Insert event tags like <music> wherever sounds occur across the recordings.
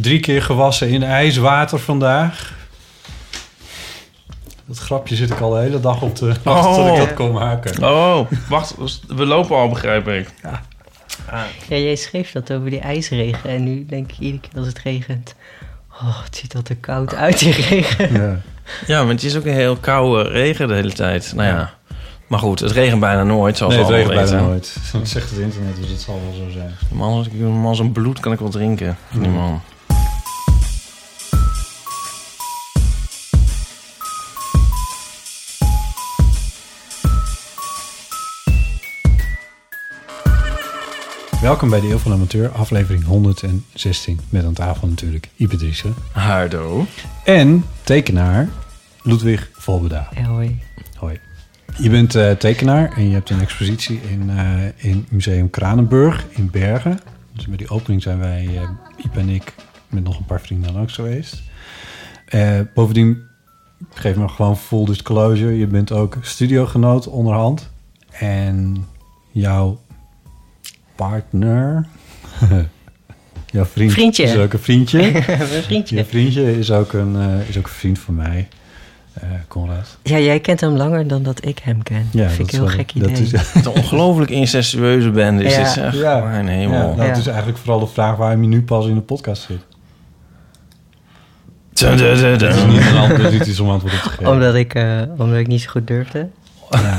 Drie keer gewassen in ijswater vandaag. Dat grapje zit ik al de hele dag op te wachten tot ik dat kon maken. Oh, wacht, we lopen al, begrijp ik. Ja, jij schreef dat over die ijsregen. En nu denk ik iedere keer als het regent... Oh, het ziet er te koud uit, die regen. Ja. Ja, want het is ook een heel koude regen de hele tijd. Nou ja, maar goed, het regent bijna nooit, zoals Nee, het regent bijna weten. nooit. Dat <laughs> zegt het internet, dus het zal wel zo zijn. Man, als ik man zijn bloed kan ik wel drinken. Die Hmm. man. Welkom bij de Eeuw van de Amateur, aflevering 116. Met aan tafel natuurlijk Ipe Driessen. Hardo. En tekenaar Ludwig Volbeda. Ja, hoi. Hoi. Je bent eh, tekenaar en je hebt een expositie in, eh, in Museum Kranenburg in Bergen. Dus bij die opening zijn wij, eh Iep en ik, met nog een paar vrienden langs geweest. Eh, bovendien, geef me gewoon full disclosure, je bent ook studiogenoot onderhand. En jouw partner, <laughs> jouw vriend, Vriendje. is ook een vriendje. <laughs> Mijn vriendje. Je vriendje is ook een, eh, is ook een vriend van mij, eh Conrad. Ja, jij kent hem langer dan dat ik hem ken. Ja, vind ik een heel wel- gek dat idee. is- Wat een ongelooflijk incestueuze band is Ja. dit, zeg. Ja. Mijn Ja, hemel. nou, Ja. Het is eigenlijk vooral de vraag waarom je nu pas in de podcast zit. Dun, dun, dun, dun. Het is niet een antwoord, dit is om antwoord op te geven. Omdat ik, eh, omdat ik niet zo goed durfde. Ja. <laughs>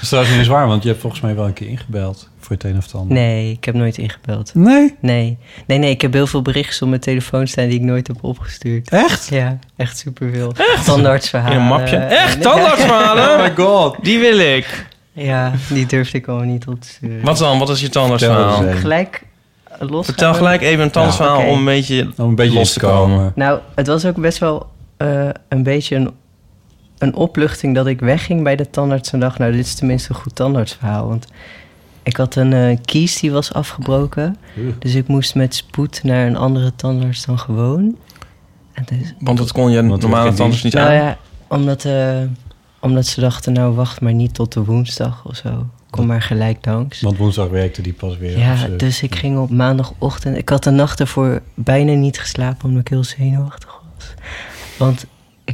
Dat is trouwens niet eens waar, want je hebt volgens mij wel een keer ingebeld voor het een of het ander. Nee, ik heb nooit ingebeld. Nee? Nee. Nee, nee, ik heb heel veel berichtjes op mijn telefoon staan die ik nooit heb opgestuurd. Echt? Ja, echt superveel. Tandartsverhalen. In een mapje. Echt, tandartsverhalen? Oh my god. Die wil ik. Ja, die durfde ik gewoon niet op te sturen. Wat dan? Wat is je tandartsverhaal? Gelijk los. Vertel gelijk even een tandartsverhaal Ja, om een beetje Om een beetje los los te komen. Nou, het was ook best wel eh, een beetje een, een opluchting dat ik wegging bij de tandarts en dacht... nou, dit is tenminste een goed tandartsverhaal. Want ik had een eh, kies die was afgebroken. Dus ik moest met spoed naar een andere tandarts dan gewoon. En dus, Want dat kon je normale tandarts niet nou aan. ja, omdat, eh, omdat ze dachten, nou, wacht maar niet tot de woensdag of zo. Kom maar gelijk langs. Want woensdag werkte die pas weer. Ja, Dus, eh, dus ik ging op maandagochtend. Ik had de nacht ervoor bijna niet geslapen omdat ik heel zenuwachtig was. Want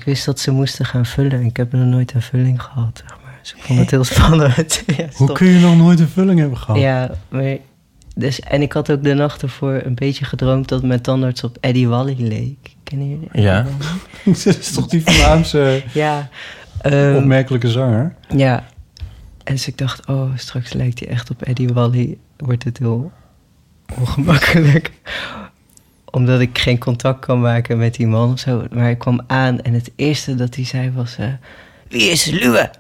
wist dat ze moesten gaan vullen. Ik heb nog nooit een vulling gehad, zeg maar. Dus ik vond het heel <laughs> spannend. <laughs> ja, Hoe kun je nog nooit een vulling hebben gehad? Ja, maar... Dus, en ik had ook de nacht ervoor een beetje gedroomd dat mijn tandarts op Eddie Wally leek. Kennen jullie Eddie Ja. <laughs> Dat is toch die Vlaamse Ja. ehm, opmerkelijke zanger? ja. En dus ik dacht, oh, straks lijkt hij echt op Eddie Wally. Wordt het heel ongemakkelijk. Omdat ik geen contact kan maken met die man of zo. Maar ik kwam aan en het eerste dat hij zei was... eh, Wie is Luwe?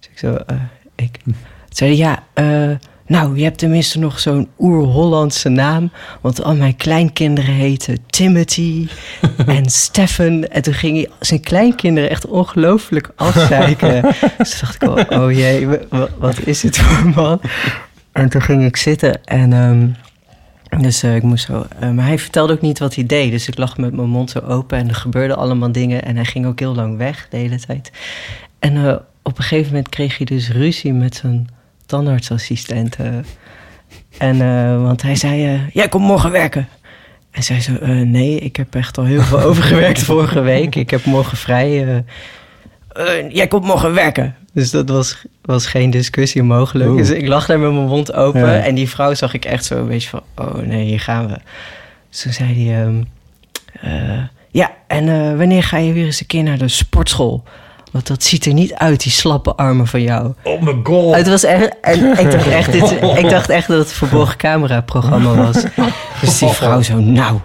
Dus ik zo, eh, ik. Toen zei hij, ja, eh, nou, je hebt tenminste nog zo'n oer-Hollandse naam. Want al mijn kleinkinderen heten Timothy <laughs> en Stefan. En toen ging hij zijn kleinkinderen echt ongelooflijk <laughs> afzeiken. dus toen dacht ik, oh, oh jee, wa- wa- wat is dit voor man? En toen ging ik zitten en... ehm, dus eh, ik moest zo... eh, maar hij vertelde ook niet wat hij deed. Dus ik lag met mijn mond zo open en er gebeurden allemaal dingen. En hij ging ook heel lang weg de hele tijd. En eh, op een gegeven moment kreeg hij dus ruzie met zijn tandartsassistent. en, want hij zei, jij komt morgen werken. En zij zo, nee, ik heb echt al heel veel <laughs> overgewerkt vorige week. Ik heb morgen vrij. jij komt morgen werken. Dus dat was, was geen discussie mogelijk. Oeh. Dus ik lag daar met mijn mond open. Ja. En die vrouw zag ik echt zo een beetje van... Oh nee, hier gaan we. Dus toen zei hij... ehm, eh, ja, en eh, wanneer ga je weer eens een keer naar de sportschool? Want dat ziet er niet uit, die slappe armen van jou. Oh mijn god. Het was echt... En <laughs> ik dacht echt, dit, ik dacht echt dat het een verborgen camera-programma was. Dus die vrouw zo... Nou,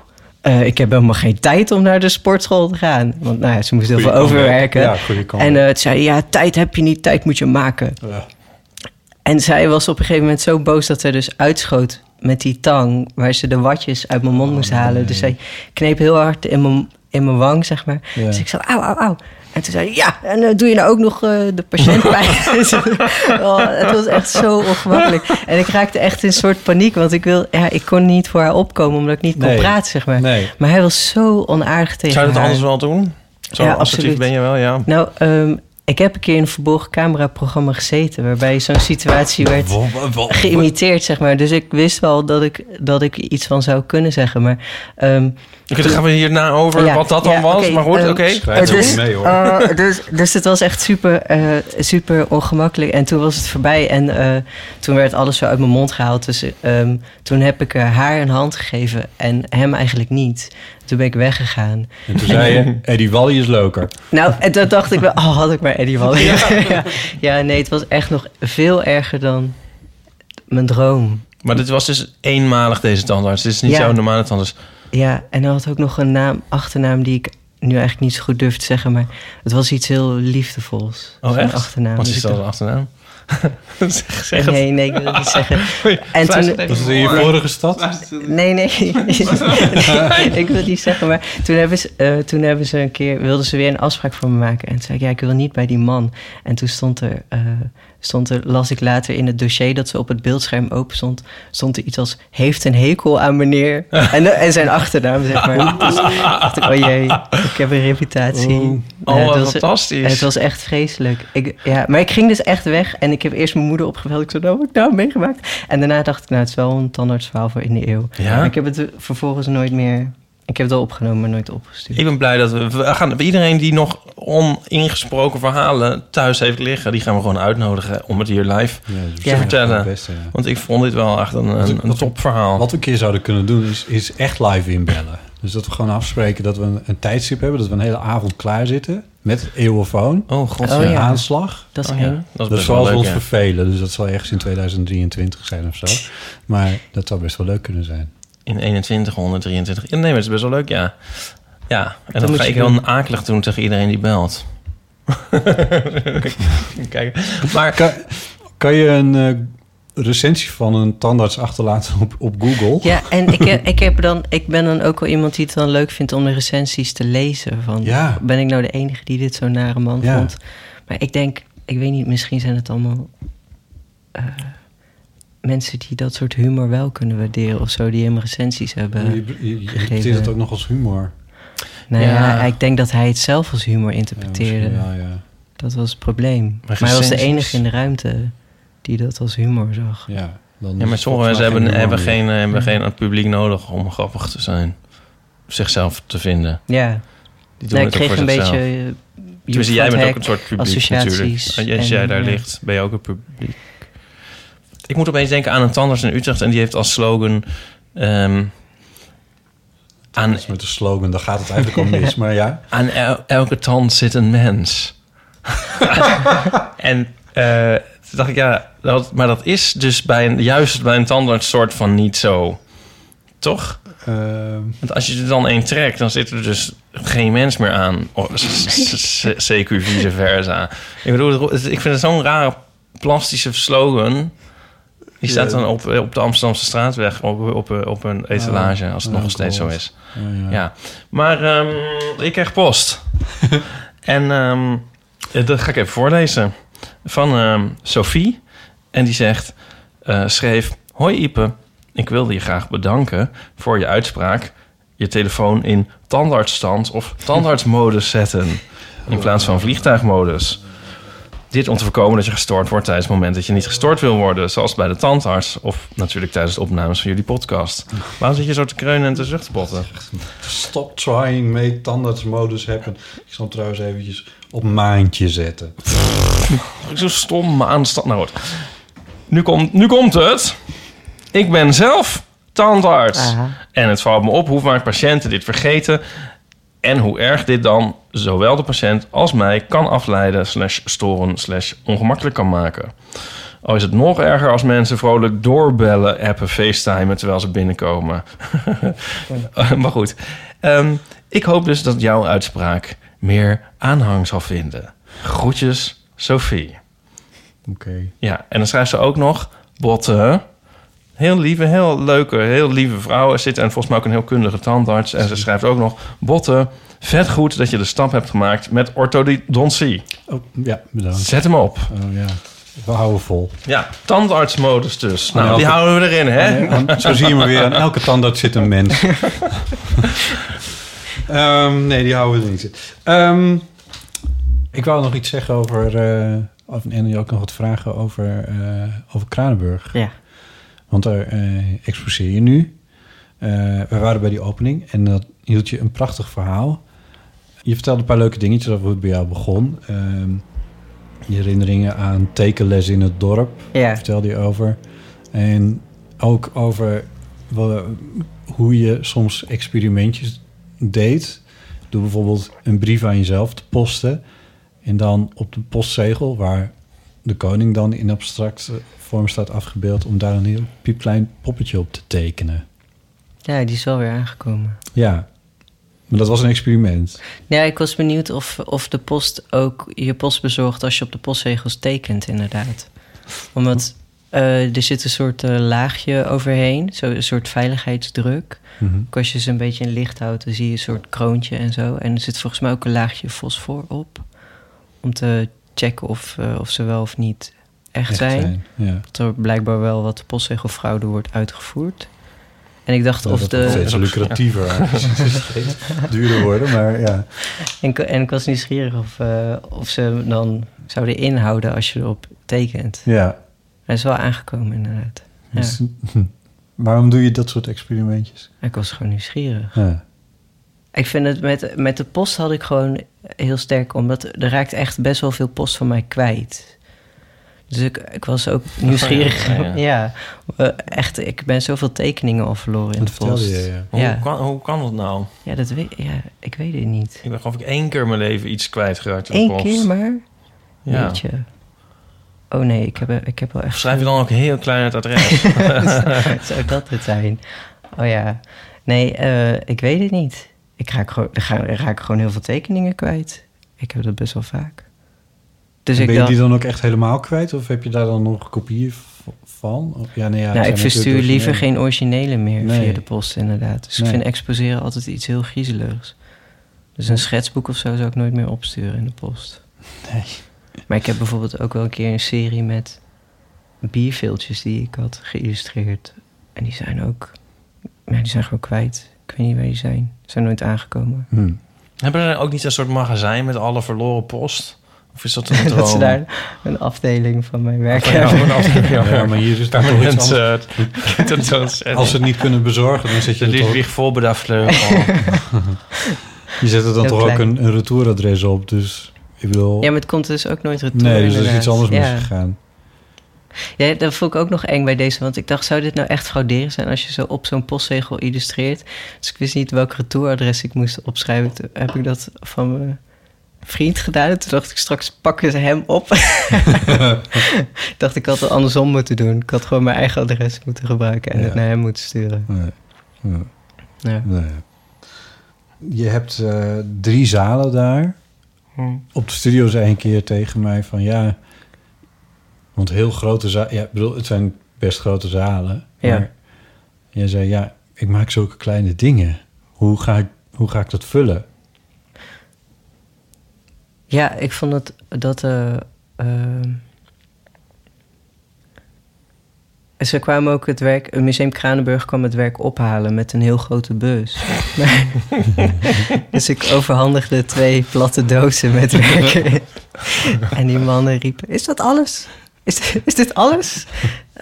eh, ik heb helemaal geen tijd om naar de sportschool te gaan. Want nou ja, ze moest heel veel overwerken. Ja, en eh, toen zei ja, tijd heb je niet, tijd moet je maken. Ja. En zij was op een gegeven moment zo boos dat zij dus uitschoot met die tang... waar ze de watjes uit mijn mond moest halen. Dus zij kneep heel hard in mijn, in mijn wang, zeg maar. Dus ik zei, auw, auw, auw. En toen zei hij, ja, en eh, doe je nou ook nog eh, de patiëntpijn? <laughs> <laughs> oh, het was echt zo ongemakkelijk. En ik raakte echt in een soort paniek, want ik, wil, ja, ik kon niet voor haar opkomen... omdat ik niet kon praten, zeg maar. Nee. Maar hij was zo onaardig tegen Zou je haar. anders wel doen? Zo Ja, assertief absoluut. ben je wel, ja. Nou, ehm, ik heb een keer in een verborgen camera-programma gezeten... waarbij zo'n situatie werd geïmiteerd, zeg maar. Dus ik wist wel dat ik, dat ik iets van zou kunnen zeggen. Maar ehm, Oké, dan gaan we hierna over Ja, wat dat dan ja, was. maar goed, ehm, oké. Niet mee hoor. eh, dus, dus het was echt super, eh, super ongemakkelijk. En toen was het voorbij. En eh, toen werd alles zo uit mijn mond gehaald. Dus ehm, toen heb ik haar een hand gegeven en hem eigenlijk niet. Toen ben ik weggegaan. En toen zei je, <laughs> Eddie Wally is leuker. Nou, en toen dacht ik wel, oh, had ik maar Eddie <laughs> Wally. <laughs> Ja. ja, nee, het was echt nog veel erger dan mijn droom. Maar dit was dus eenmalig deze tandarts. Dit is niet Ja. jouw normale tandarts. Ja, en hij had ook nog een naam, achternaam die ik nu eigenlijk niet zo goed durf te zeggen, maar het was iets heel liefdevols. Oh, echt? achternaam. Wat is <laughs> dat dacht- achternaam? zeg, zeg het. Nee, nee, ik wil het niet zeggen. <laughs> En toen- in je vorige stad? Nee, nee. <laughs> ik wil het niet zeggen, maar toen hebben ze, eh, toen hebben ze een keer, wilden ze weer een afspraak voor me maken. En toen zei ik, ja, ik wil niet bij die man. En toen stond er, eh, stond er, las ik later in het dossier dat ze op het beeldscherm open stond, stond er iets als, heeft een hekel aan meneer. <laughs> en, en zijn achternaam, zeg maar. <laughs> Dus dacht ik, oh jee, ik heb een reputatie. Oh, wat het was- fantastisch. Het was echt vreselijk. Ik, ja, maar ik ging dus echt weg en ik heb eerst mijn moeder opgebeld. Ik zei, nou, wat heb ik nou meegemaakt? En daarna dacht ik, nou, het is wel een tandartsverhaal voor in de eeuw. Ja? Maar ik heb het vervolgens nooit meer... Ik heb het wel opgenomen, maar nooit opgestuurd. Ik ben blij dat we, we gaan... Iedereen die nog oningesproken verhalen thuis heeft liggen... die gaan we gewoon uitnodigen om het hier live Ja, Ja. echt vertellen. het beste, ja. Want ik vond dit wel echt een, een, topverhaal. Wat we een keer zouden kunnen doen, is, is echt live inbellen. Dus dat we gewoon afspreken dat we een, een tijdstip hebben... dat we een hele avond klaar zitten met eeuwofoon. Oh god, Oh. Aanslag. Dat is Oh. Dat Dat leuk, ons ja. vervelen. Dus dat zal ergens in 2023 zijn of zo. Maar dat zou best wel leuk kunnen zijn. In 21, 123. Ja, Nee, maar het is best wel leuk, ja. Ja, en dan moet ga ik heel doen. akelig doen tegen iedereen die belt. <laughs> Kijk, maar Kan, kan je een eh, recensie van een tandarts achterlaten op, op Google? Ja, en ik, heb, <laughs> ik, heb dan, ik ben dan ook wel iemand die het dan leuk vindt om de recensies te lezen. Van, Ja. Ben ik nou de enige die dit zo'n nare man Ja. vond? Maar ik denk, ik weet niet, misschien zijn het allemaal eh, mensen die dat soort humor wel kunnen waarderen of zo, die hem recensies hebben. je, je, je gegeven. interpreteert het ook nog als humor. Nou Ja. ja, ik denk dat hij het zelf als humor Ja, interpreteerde. wel, ja. dat was het probleem. Maar Maar, hij was de enige in de ruimte die dat als humor zag. Ja, dan Ja, maar sommige mensen hebben, geen hebben, geen, eh, hebben geen publiek nodig om grappig te zijn. Zichzelf te vinden. Ja, Die doen nou, ik het ook kreeg voor een zichzelf. beetje... eh, Tenminste, jij bent ook een soort publiek associaties natuurlijk. Als jij en, daar ja. ligt, ben je ook een publiek. Ik moet opeens denken aan een tandarts in Utrecht... en die heeft als slogan... ehm, aan, is met de slogan, daar gaat het eigenlijk om mis. Maar ja, <laughs> aan el- elke tand zit een mens. <laughs> en eh, toen dacht ik, ja, dat, maar dat is dus bij een, juist bij een tandarts soort van niet zo. Toch? ehm, Want als je er dan één trekt, dan zit er dus geen mens meer aan. S- CQ vice versa. Ik bedoel, ik vind het zo'n rare plastische slogan. Die staat dan op, op de Amsterdamse straatweg op, op, op een etalage, als het Oh, nog steeds zo is. ja, ja. Ja, maar ehm, ik kreeg post. <laughs> en ehm, eh, dat ga ik even voorlezen. Van ehm, Sophie. En die zegt, eh, schreef... Hoi Ipe, ik wilde je graag bedanken voor je uitspraak... je telefoon in tandartsstand of tandartsmodus zetten... in plaats van vliegtuigmodus. Dit om te voorkomen dat je gestoord wordt tijdens het moment dat je niet gestoord wil worden. Zoals bij de tandarts of natuurlijk tijdens de opnames van jullie podcast. Waarom zit je zo te kreunen en te zuchtbotten? Stop trying, make tandartsmodus happen. Ik zal hem trouwens eventjes op maandje zetten. Zo stom aanstand. Nou goed. Nu, komt nu komt het. Ik ben zelf tandarts. Aha. En het valt me op hoe vaak patiënten dit vergeten... en hoe erg dit dan zowel de patiënt als mij kan afleiden... slash storen, slash ongemakkelijk kan maken. Al is het nog erger als mensen vrolijk doorbellen, appen, facetimen... terwijl ze binnenkomen. <laughs> maar goed. Ehm, ik hoop dus dat jouw uitspraak meer aanhang zal vinden. Groetjes, Sophie. Oké. Ja, en dan schrijft ze ook nog... Botte, heel lieve, heel leuke, heel lieve vrouw. Er zit en volgens mij ook een heel kundige tandarts. En ze schrijft ook nog... Botte, vet goed dat je de stap hebt gemaakt met orthodontie. Oh, ja, bedankt. Zet hem op. Oh, ja. We houden vol. Ja, tandartsmodus dus. Nou, elke- die houden we erin, hè? Ja, aan- zo zie je maar weer. Aan elke tandarts zit een mens. <laughs> Ehm, nee, die houden we er niet in. Ehm, ik wou nog iets zeggen over... eh of, en je ook nog wat vragen over, eh, over Kranenburg. Ja. Want daar eh, exposeer je nu. Eh, we waren bij die opening en dat hield je een prachtig verhaal. Je vertelde een paar leuke dingetjes over hoe het bij jou begon. Ehm, je herinneringen aan tekenles in het dorp Ja. vertelde je over. En ook over hoe je soms experimentjes deed. Door bijvoorbeeld een brief aan jezelf te posten. En dan op de postzegel, waar de koning dan in abstracte vorm staat afgebeeld... om daar een heel piepklein poppetje op te tekenen. ja, die is wel weer aangekomen. Ja, maar dat was een experiment. Ja, ik was benieuwd of, of de post ook je post bezorgt als je op de postzegels tekent, inderdaad. Omdat eh, er zit een soort eh, laagje overheen, zo, een soort veiligheidsdruk. Ook als je ze een beetje in licht houdt, dan zie je een soort kroontje en zo. En er zit volgens mij ook een laagje fosfor op. Om te checken of, eh, of ze wel of niet echt, Echt zijn. Ja. Dat er blijkbaar wel wat postzegelfraude wordt uitgevoerd. En ik dacht Ja, of dat de... wordt steeds lucratiever. <laughs> steeds duurder worden, maar ja. En, ik- en ik was nieuwsgierig of, eh, of ze dan zouden inhouden als je erop tekent. ja. Hij is wel aangekomen, inderdaad. Ja. Dus, waarom doe je dat soort experimentjes? Ik was gewoon nieuwsgierig. Ja. Ik vind het met, met de post had ik gewoon heel sterk, omdat er raakt echt best wel veel post van mij kwijt. Dus ik, ik was ook nieuwsgierig. Ja, Ja, <laughs> ja. echt, ik ben zoveel tekeningen al verloren in de post. je, ja. Hoe, kan, hoe kan dat nou? Ja, dat weet, ja, ik weet het niet. Ik ben geloof ik één keer in mijn leven iets kwijtgeraakt in de Eén post. keer maar? Ja. Weet je. Oh nee, ik heb, ik heb wel echt... Schrijf je dan ook heel klein het adres? <laughs> Zou dat het zijn? Oh ja. Nee, eh, ik weet het niet. Ik raak, gewoon, ik raak gewoon heel veel tekeningen kwijt. Ik heb dat best wel vaak. Dus En ik ben je dacht, die dan ook echt helemaal kwijt? Of heb je daar dan nog kopieën van? Of, ja, nee, ja, nou, ik verstuur liever geen originele meer Nee. via de post, inderdaad. Dus Nee. ik vind exposeren altijd iets heel griezeligs. Dus een schetsboek of zo zou ik nooit meer opsturen in de post. Nee. Maar ik heb bijvoorbeeld ook wel een keer een serie met bierveeltjes die ik had geïllustreerd. En die zijn ook, ja, die zijn gewoon kwijt. Ik weet niet waar die zijn. Ze zijn nooit aangekomen. Hm. Hebben er ook niet een soort magazijn met alle verloren post? Of is dat een droom? <laughs> dat ze daar een afdeling van mijn werk hebben. afdeling, Ja, maar hier is dan toch iets anders. <laughs> Als ze het niet kunnen bezorgen, dan zet je de toch, Ludwig Volberda-vleugel. <laughs> je zet er dan Heel toch ook een, een retouradres op. Dus ik bedoel... Ja, maar het komt dus ook nooit retour. nee, dus er is iets anders ja. misgegaan. Ja, dat vond ik ook nog eng bij deze. Want ik dacht, zou dit nou echt frauderen zijn als je zo op zo'n postzegel illustreert? Dus ik wist niet welk retouradres ik moest opschrijven. Toen heb ik dat van mijn vriend gedaan. En toen dacht ik, straks pakken ze hem op. <laughs> dacht, ik had het andersom moeten doen. Ik had gewoon mijn eigen adres moeten gebruiken en Ja. het naar hem moeten sturen. Nee. Ja. Nee. Je hebt eh, drie zalen daar. Hm. Op de studio zei een keer tegen mij van ja... Want heel grote zalen... Ja, bedoel, het zijn best grote zalen. Ja. Maar jij zei ja, ik maak zulke kleine dingen. Hoe ga ik, hoe ga ik dat vullen? Ja, ik vond het dat. eh, En ze kwamen ook het werk... Het Museum Kranenburg kwam het werk ophalen met een heel grote bus. <laughs> dus ik overhandigde twee platte dozen met werken in. <laughs> En die mannen riepen, is dat alles? Is, is dit alles?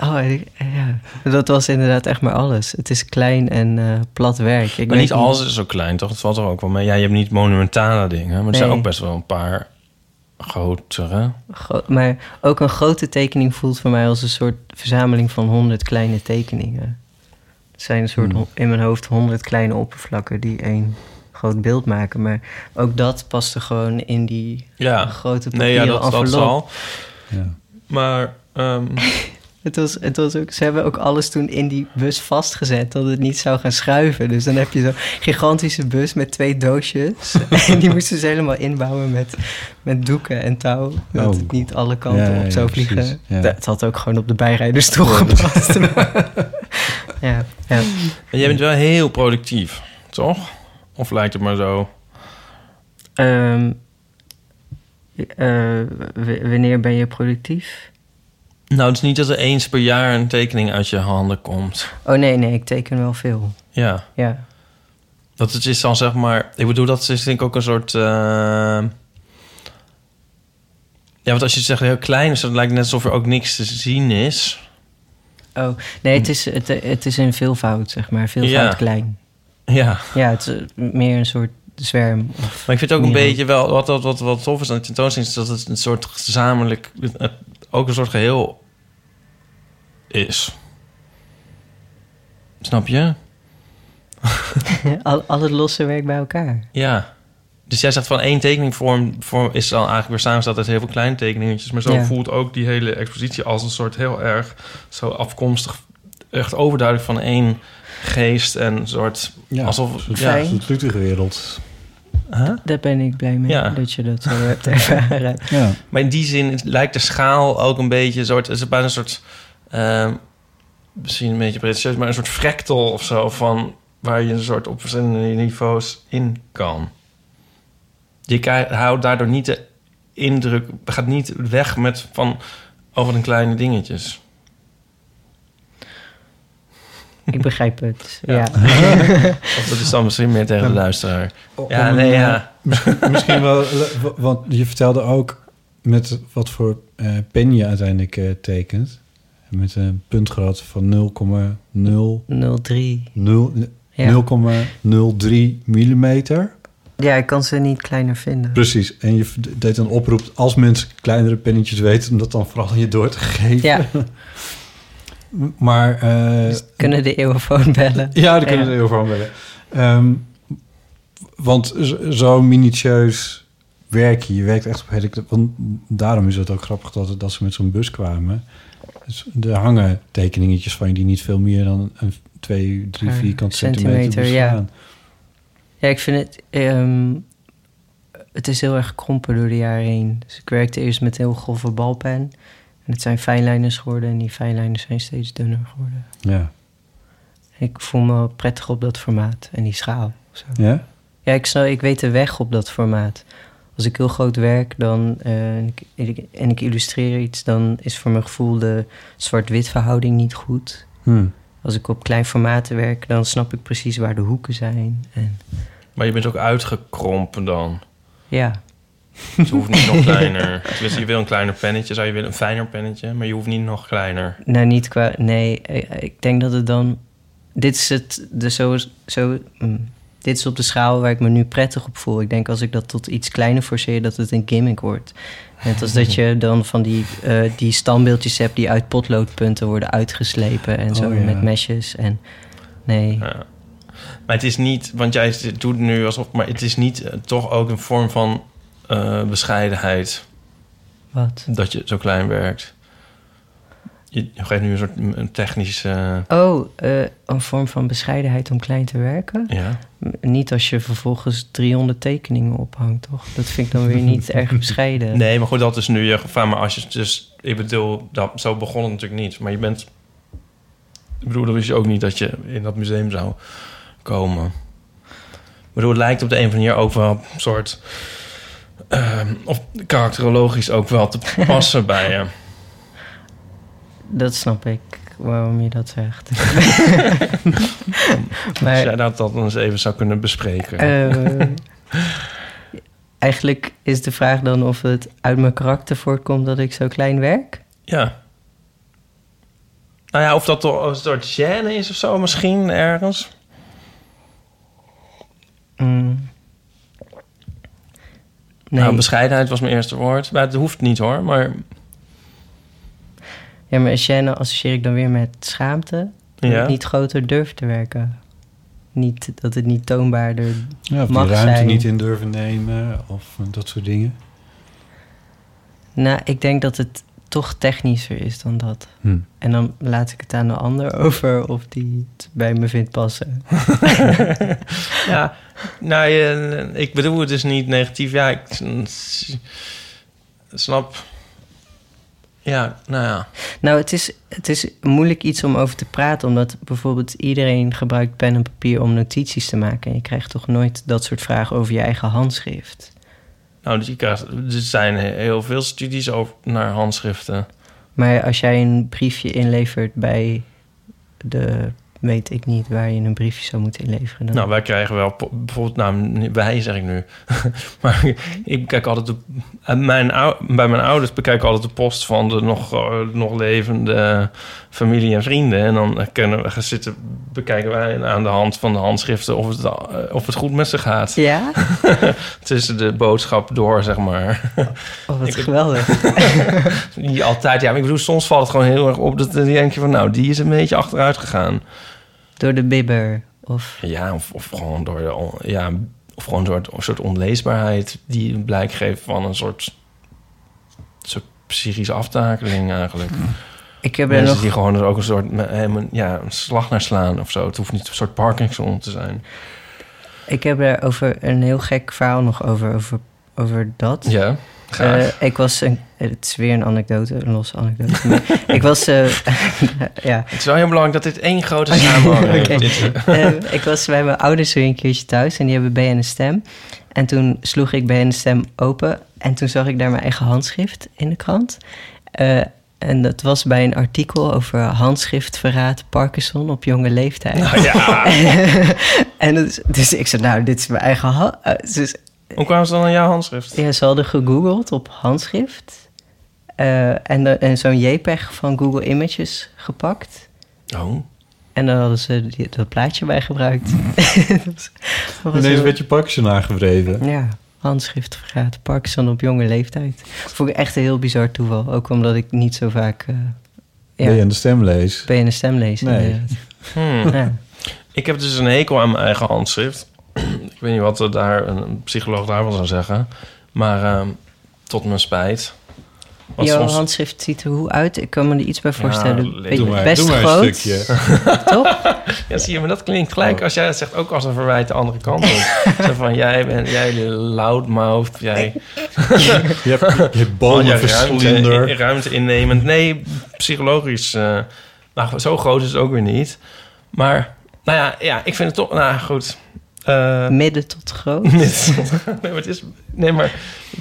Oh, ja. Dat was inderdaad echt maar alles. Het is klein en eh, plat werk. Ik Maar weet niet alles is zo klein, toch? Het valt er ook wel mee. Ja, je hebt niet monumentale dingen, maar er zijn ook best wel een paar grotere. Gro- maar ook een grote tekening voelt voor mij als een soort verzameling van honderd kleine tekeningen. Het zijn een soort Hmm. in mijn hoofd honderd kleine oppervlakken die één groot beeld maken. Maar ook dat paste gewoon in die Ja, grote nee, ja, papieren dat, dat envelop. zal. Ja. Maar ehm, <laughs> Het was, het was ook, ze hebben ook alles toen in die bus vastgezet, dat het niet zou gaan schuiven. Dus dan heb je zo'n gigantische bus met twee doosjes. <laughs> en die moesten ze helemaal inbouwen met, met doeken en touw. Dat Oh. het niet alle kanten Ja, op ja, zou precies. vliegen. Ja. Dat had ook gewoon op de bijrijdersstoel gepast. <laughs> ja, ja. en jij bent wel heel productief, toch? Of lijkt het maar zo? Ehm, eh, wanneer ben je productief? Nou, het is niet dat er eens per jaar een tekening uit je handen komt. Oh nee, nee, ik teken wel veel. Ja, Ja. dat het is dan zeg maar... Ik bedoel, dat is denk ik ook een soort... eh, Ja, want als je zegt heel klein is, dan lijkt het net alsof er ook niks te zien is. Oh, nee, het is, het, het is een veelvoud, zeg maar. Veelvoud Ja. klein. Ja, Ja, het is meer een soort zwerm. Of, maar ik vind ook een beetje wel... Wat, wat, wat, wat tof is aan de tentoonstelling... is dat het een soort gezamenlijk... het- ook een soort geheel is. Snap je? <laughs> al, al het losse werk bij elkaar. Ja. Dus jij zegt van één tekening vorm, vorm is dan eigenlijk weer samengesteld uit heel veel kleine tekeningetjes. Maar zo Ja. voelt ook die hele expositie als een soort heel erg zo afkomstig. Echt overduidelijk van één geest en een soort... Ja, alsof... een soort, Ja. Fijn. een Luterwereld. Huh? Daar ben ik blij mee, Ja. dat je dat zo hebt ervaren. <laughs> Ja. Maar in die zin lijkt de schaal ook een beetje... Een soort, is het bijna een soort... ehm, misschien een beetje pretentieus, maar een soort fractal of zo... van waar je een soort op verschillende niveaus in kan. Je houdt daardoor niet de indruk... gaat niet weg met van over de kleine dingetjes. Ik begrijp het, Ja. ja. Of dat is dan misschien meer tegen de luisteraar. Ja, Om nee, een, ja. Misschien wel, want je vertelde ook met wat voor eh, pen je uiteindelijk eh, tekent. Met een puntgrootte van 0,0 03. 0 Ja. 0,03 millimeter. ja, ik kan ze niet kleiner vinden. Precies. En je deed een oproep als mensen kleinere pennetjes weten... om dat dan vooral je door te geven. Ja, <laughs> Maar... eh, dus kunnen de eeuwenfoon bellen. Ja, daar kunnen Ja. heel van willen. Ehm, want zo minutieus werk je. Je werkt echt op hele... Want daarom is het ook grappig dat, dat ze met zo'n bus kwamen. Dus er hangen tekeningetjes van je die niet veel meer dan een 2, 3, Een 4 centimeter, centimeter, ja. Ja, ik vind het... ehm, het is heel erg gekrompen door de jaren heen. Dus ik werkte eerst met heel grove balpen. En het zijn fijnlijners geworden. En die fijnlijners zijn steeds dunner geworden. Ja. Ik voel me prettig op dat formaat. En die schaal. Zo. Ja? Ja, ik, snap, ik weet de weg op dat formaat. Als ik heel groot werk dan, eh, en, ik, en ik illustreer iets... dan is voor mijn gevoel de zwart-wit verhouding niet goed. Hm. Als ik op klein formaten werk, dan snap ik precies waar de hoeken zijn. En, Maar je bent ook uitgekrompen dan. ja, Dus je hoeft niet nog <laughs> kleiner. Tenminste, je wil een kleiner pennetje. Zou je willen een fijner pennetje? Maar je hoeft niet nog kleiner. nou niet qua... Nee, eh, ik denk dat het dan... Dit is, het, de zo, zo, mm, dit is op de schaal waar ik me nu prettig op voel. Ik denk als ik dat tot iets kleiner forceer, dat het een gimmick wordt. Net als dat je <laughs> dan van die, eh, die standbeeldjes hebt... die uit potloodpunten worden uitgeslepen en zo Oh, ja. met mesjes. En nee, Ja. Maar het is niet, want jij doet nu alsof, maar het is niet eh, toch ook een vorm van eh, bescheidenheid wat? dat je zo klein werkt. Je je geeft nu een soort een technische. Oh, eh, een vorm van bescheidenheid om klein te werken? ja. Niet als je vervolgens 300 tekeningen ophangt, toch? Dat vind ik dan weer niet erg <laughs> bescheiden. Nee, maar goed, dat is nu je gevaar. Maar als je dus, ik bedoel, dat, zo begon het natuurlijk niet. Maar je bent, ik bedoel, dan wist je ook niet dat je in dat museum zou komen. Ik bedoel, het lijkt op de een of andere manier ook wel een soort, ehm, of karakterologisch ook wel te <laughs> passen bij je. Dat snap ik. waarom je dat zegt. <laughs> Als maar jij dat dan eens even zou kunnen bespreken. eh, eigenlijk is de vraag dan of het uit mijn karakter voortkomt dat ik zo klein werk. Ja. Nou ja, of dat een soort gêne is of zo misschien ergens. Mm. Nee, Nou, bescheidenheid was mijn eerste woord. Maar het hoeft niet hoor, maar ja, maar gêne associeer ik dan weer met schaamte. Dat ja. ik niet groter durf te werken. Niet, dat het niet toonbaarder Ja, of Mag ruimte zijn. niet in durven nemen of eh, dat soort dingen. Nou, ik denk dat het toch technischer is dan dat. Hm. En dan laat ik het aan de ander <laughs> over of die het bij me vindt passen. <laughs> Ja, nou, je- ik bedoel het dus niet negatief. Ja, ik snap. Ja, nou ja. Nou, het is, het is moeilijk iets om over te praten, omdat bijvoorbeeld iedereen gebruikt pen en papier om notities te maken. En je krijgt toch nooit dat soort vragen over je eigen handschrift. Nou, dus er zijn heel veel studies over naar handschriften. Maar als jij een briefje inlevert bij de, weet ik niet, waar je een briefje zou moeten inleveren. Dan... Nou, wij krijgen wel bijvoorbeeld, nou, wij zeg ik nu. <laughs> maar ik bekijk altijd de, mijn, bij mijn ouders bekijk ik altijd de post van de nog, eh, nog levende familie en vrienden. En dan kunnen we gaan zitten, bekijken wij aan de hand van de handschriften of het, eh, of het goed met ze gaat. Ja? <laughs> Tussen de boodschap door, zeg maar. Oh, wat <laughs> Ik- geweldig. Niet altijd, ja. Maar ik bedoel, soms valt het gewoon heel erg op dat dan denk je van, nou, die is een beetje achteruit gegaan. Door de bibber. Of, Ja, of, of gewoon door de, on- ja, of gewoon door een soort onleesbaarheid die een blijk geeft van een soort, soort psychische aftakeling eigenlijk. ik heb er Mensen nog... die gewoon er ook een soort ja, een slag naar slaan of zo. Het hoeft niet een soort Parkinson te zijn. Ik heb er over een heel gek verhaal nog over, over, over dat. Ja, Eh, ik was een... Het is weer een anekdote, een losse anekdote. Maar <laughs> ik was... eh, <laughs> ja, het is wel heel belangrijk dat dit één grote <laughs> samenhang. Dit- Eh, ik was bij mijn ouders weer een keertje thuis en die hebben BN Stem. En toen sloeg ik BN Stem open en toen zag ik daar mijn eigen handschrift in de krant. En dat was bij een artikel over handschriftverraad Parkinson op jonge leeftijd. Nou ja, en dus, dus ik zei, nou, dit is mijn eigen hand. dus, hoe kwamen ze dan aan jouw handschrift? ja, ze hadden gegoogeld op handschrift. Eh, en, de- en zo'n JPEG van Google Images gepakt. Oh, En dan hadden ze die- dat plaatje bij gebruikt. <laughs> Was Ineens heel- werd je Parkinson aangewreven. Ja, handschrift vergaat. Parkinson op jonge leeftijd. Vond ik echt een heel bizar toeval. Ook omdat ik niet zo vaak eh ja, Ben je aan de stem lees? ben je een stem lees. Nee. hmm. Ja. Ik heb dus een hekel aan mijn eigen handschrift. <clears throat> ik weet niet wat er daar een psycholoog daar wel zou zeggen. Maar ehm, tot mijn spijt. Jouw soms- handschrift ziet er hoe uit? Ik kan me er iets bij voorstellen. Doe maar, best doe maar groot, een stukje. <laughs> toch? Ja, zie je, maar dat klinkt gelijk als jij dat zegt ook als een verwijt de andere kant op. <laughs> Zo van, jij bent, jij de loudmouth, jij... <laughs> Je hebt, je hebt Oh, ruimte, ruimte innemend. Nee, psychologisch. eh nou, zo groot is het ook weer niet. Maar, nou ja, ja ik vind het toch... Nou, goed. Eh, <laughs> Midden tot groot. nee, maar het is... Nee, maar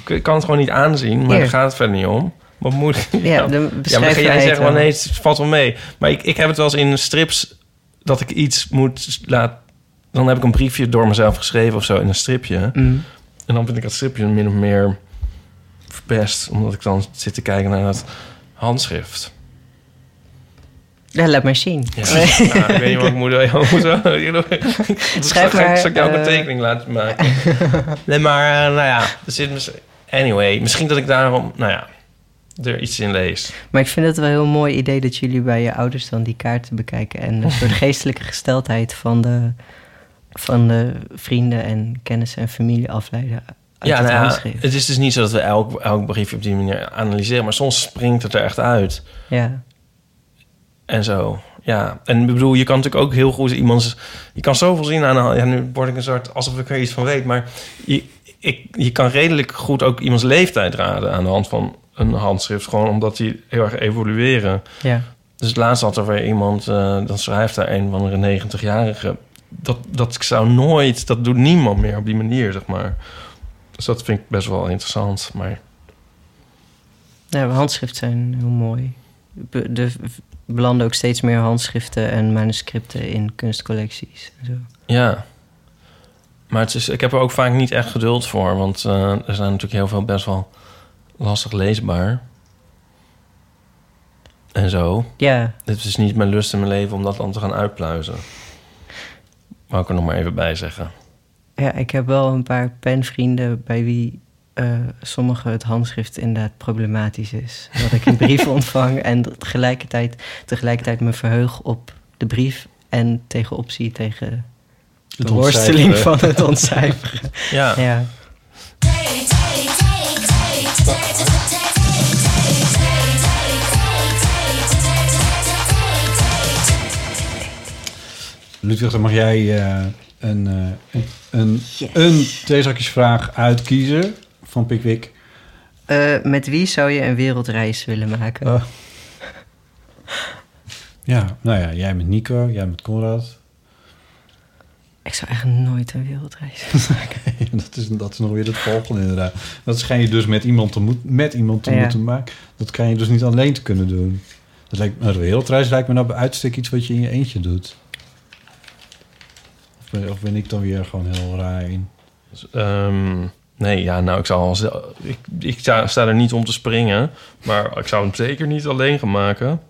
ik kan het gewoon niet aanzien. Maar Hier. daar gaat het verder niet om. Wat moet. Ja, de <laughs> Ja, maar ga jij het zeggen, wel. nee, het valt wel mee. Maar ik, ik heb het wel eens in strips dat ik iets moet laten... Dan heb ik een briefje door mezelf geschreven of zo in een stripje. Mm. En dan vind ik dat stripje min of meer verpest. Omdat ik dan zit te kijken naar dat handschrift. Ja, laat maar zien. Ja, <laughs> nou, ik weet niet wat ik moet <laughs> doen. <laughs> Schrijf zal, maar, Zal ik jou een eh, tekening laten maken? nee, maar eh, nou ja, er zit Anyway, misschien dat ik daarom... Nou ja, er iets in lees. Maar ik vind het wel een heel mooi idee dat jullie bij je ouders dan die kaarten bekijken. En een soort geestelijke gesteldheid van de, van de vrienden en kennissen en familie afleiden. Uit ja, het nou ja, het is dus niet zo dat we elk, elk briefje op die manier analyseren. Maar soms springt het er echt uit. Ja. En zo, ja. En ik bedoel, je kan natuurlijk ook heel goed iemands... Je kan zoveel zien aan de. Ja, nu word ik een soort... Alsof ik er iets van weet. Maar je, ik, je kan redelijk goed ook iemands leeftijd raden... aan de hand van een handschrift. Gewoon omdat die heel erg evolueren. ja. Dus laatst had er weer iemand... eh dan schrijft daar een van de 90-jarige... Dat, dat zou nooit... Dat doet niemand meer op die manier, zeg maar. Dus dat vind ik best wel interessant. Maar Ja, handschrift zijn heel mooi. er belanden ook steeds meer handschriften en manuscripten in kunstcollecties. En zo. Ja. Maar het is, ik heb er ook vaak niet echt geduld voor. Want eh, er zijn natuurlijk heel veel best wel lastig leesbaar. En zo. Ja, Dit is niet mijn lust in mijn leven om dat dan te gaan uitpluizen. Wou ik er nog maar even bij zeggen. ja, ik heb wel een paar penvrienden bij wie eh, sommige het handschrift inderdaad problematisch is. Dat ik een brief <laughs> ontvang en tegelijkertijd, tegelijkertijd me verheug op de brief en tegenop zie tegen de worsteling van het ontcijferen. <laughs> Ja, Ja. Ludwig, dan mag jij eh, een, eh, een, een, een theezakjesvraag uitkiezen van Pickwick. Eh, met wie zou je een wereldreis willen maken? Oh. Ja, nou ja, jij met Nico, jij met Conrad. Ik zou eigenlijk nooit een wereldreis willen <laughs> maken. dat, is, dat is nog weer het volgende inderdaad. Dat schijn je dus met iemand te, moet, met iemand te Ja. moeten maken. Dat kan je dus niet alleen te kunnen doen. Dat lijkt, nou, de wereldreis lijkt me nou bij uitstek iets wat je in je eentje doet. Of ben, of ben ik dan weer gewoon heel raar in? Ehm, nee, ja, nou, ik, zou ik, ik sta, sta er niet om te springen. Maar ik zou hem zeker niet alleen gaan maken.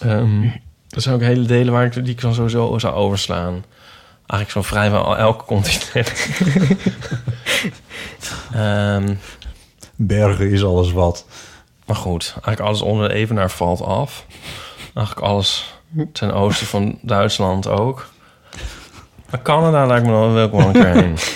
Ehm dat zijn ook hele delen waar ik, die ik dan sowieso zou overslaan. Eigenlijk zo vrijwel elke continent. <laughs> Ehm, Bergen is alles wat. maar goed, eigenlijk alles onder de evenaar valt af. Eigenlijk alles ten oosten van Duitsland ook. Maar Canada lijkt me wel welkom een keer heen. <laughs>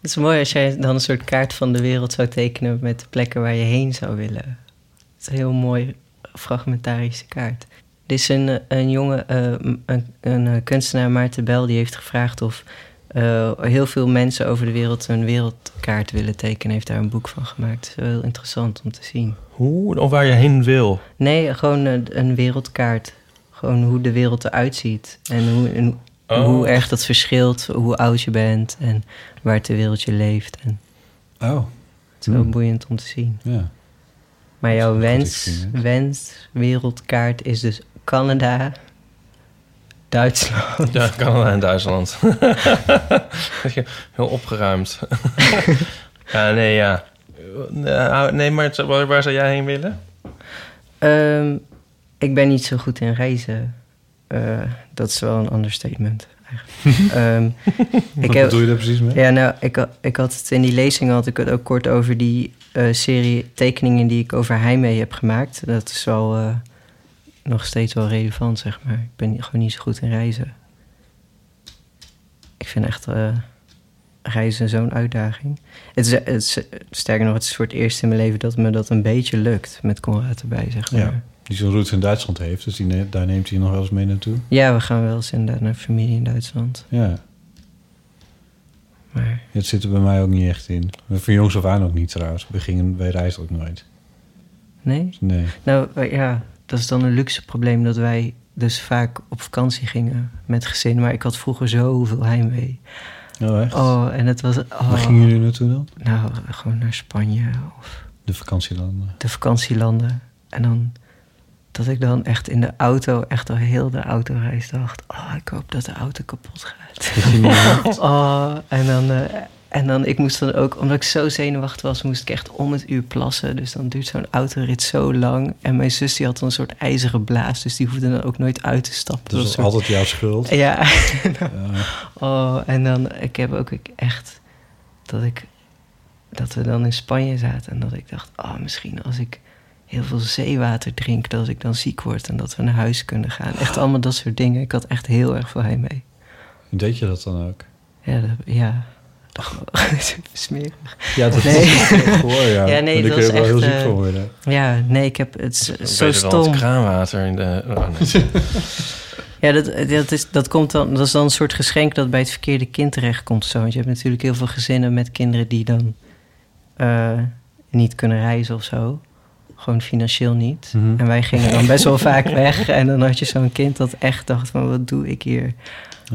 Het is mooi als jij dan een soort kaart van de wereld zou tekenen met de plekken waar je heen zou willen. Het is een heel mooi fragmentarische kaart. Er is een, een jongen, eh, een, een eh, kunstenaar, Maarten Bel, die heeft gevraagd of eh, heel veel mensen over de wereld een wereldkaart willen tekenen. Heeft daar een boek van gemaakt. Het is wel heel interessant om te zien. Hoe of waar je heen wil. Nee, gewoon een, een wereldkaart. Gewoon hoe de wereld eruit ziet. En hoe, en Oh. hoe erg dat verschilt, hoe oud je bent en waar ter wereld je leeft. En Oh, het is wel Hmm. boeiend om te zien. ja. Maar jouw wens, wens, wereldkaart is dus Canada, Duitsland. Ja, Canada en Duitsland. <laughs> <laughs> Heel opgeruimd. <laughs> ja, nee, ja. Eh, Nee, maar waar zou jij heen willen? Ehm, ik ben niet zo goed in reizen. Eh, dat is wel een understatement. <laughs> Ehm, Wat heb- bedoel je daar precies mee? Ja, nou, ik, ik had het in die lezing had ik het ook kort over die eh, serie tekeningen die ik over Heimwee heb gemaakt. Dat is wel eh, nog steeds wel relevant, zeg maar. Ik ben gewoon niet zo goed in reizen. Ik vind echt reizen zo'n uitdaging. Het is, het is, sterker nog, het is voor het eerst in mijn leven dat me dat een beetje lukt met Conrad erbij, zeg maar. Ja. Die zo'n route in Duitsland heeft, dus die ne- daar neemt hij nog wel eens mee naartoe. Ja, we gaan wel eens inderdaad naar familie in Duitsland. Ja, Maar het zit er bij mij ook niet echt in. Maar Van jongs af aan ook niet trouwens. We gingen, wij reizen ook nooit. nee, Nee. Nou ja, dat is dan een luxe probleem dat wij dus vaak op vakantie gingen met gezin. Maar ik had vroeger zoveel heimwee. Oh, echt? Oh, en het was. Oh, Waar gingen jullie naartoe dan? Nou, gewoon naar Spanje of De vakantielanden. de vakantielanden. En dan dat ik dan echt in de auto, echt al heel de autoreis dacht: Oh, ik hoop dat de auto kapot gaat. <laughs> oh, en dan. eh, en dan, ik moest dan ook, omdat ik zo zenuwachtig was, moest ik echt om het uur plassen. Dus dan duurt zo'n autorit zo lang. En mijn zus die had dan een soort ijzeren blaas, dus die hoefde dan ook nooit uit te stappen. Dat is een soort- altijd jouw schuld. Ja, Ja. <laughs> oh, en dan, ik heb ook echt, dat ik, dat we dan in Spanje zaten en dat ik dacht, oh, misschien als ik heel veel zeewater drink, dat ik dan ziek word en dat we naar huis kunnen gaan. Echt allemaal dat soort dingen. Ik had echt heel erg veel heimwee. Deed je dat dan ook? Ja, dat, ja. Super <laughs> smerig. Ja, dat Nee. is gehoor, ja. <laughs> Ja, nee, dat kun je is wel heel echt, ziek eh, van worden. Ja, nee, ik heb het is Beter zo dan stom. het kraanwater in de... oh, nee. <laughs> Ja, dat, dat, is, dat, komt dan, dat is dan een soort geschenk dat bij het verkeerde kind terechtkomt. of Zo. Want je hebt natuurlijk heel veel gezinnen met kinderen die dan eh, niet kunnen reizen of zo. Gewoon financieel niet. Mhm. En wij gingen dan best wel vaak <laughs> weg. En dan had je zo'n kind dat echt dacht van, wat doe ik hier?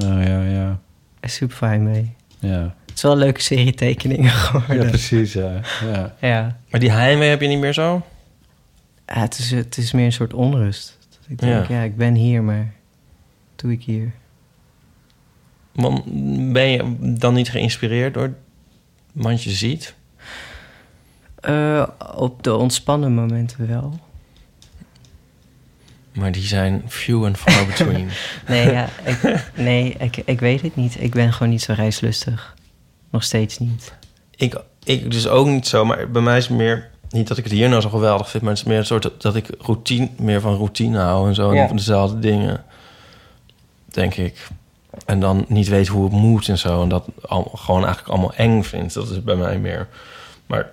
Oh, ja, ja. En super fijn mee. Ja, Het is wel een leuke serie tekeningen ja geworden. precies, ja. ja. Ja. Maar die heimwee heb je niet meer zo? Ja, het, is, het is meer een soort onrust. Dat ik denk, Ja. ja. ik ben hier, maar wat doe ik hier? Want ben je dan niet geïnspireerd door wat je ziet? Eh, op de ontspannen momenten wel. Maar die zijn few and far between. <laughs> Nee, ja, ik, nee ik, ik weet het niet. Ik ben gewoon niet zo reislustig. Nog steeds niet. ik, ik dus ook niet zo, maar bij mij is het meer... Niet dat ik het hier nou zo geweldig vind, maar het is meer een soort dat, dat ik routine, meer van routine hou en zo. Ja. En van dezelfde dingen, denk ik. En dan niet weet hoe het moet en zo. En dat al, gewoon eigenlijk allemaal eng vind. Dat is bij mij meer. Maar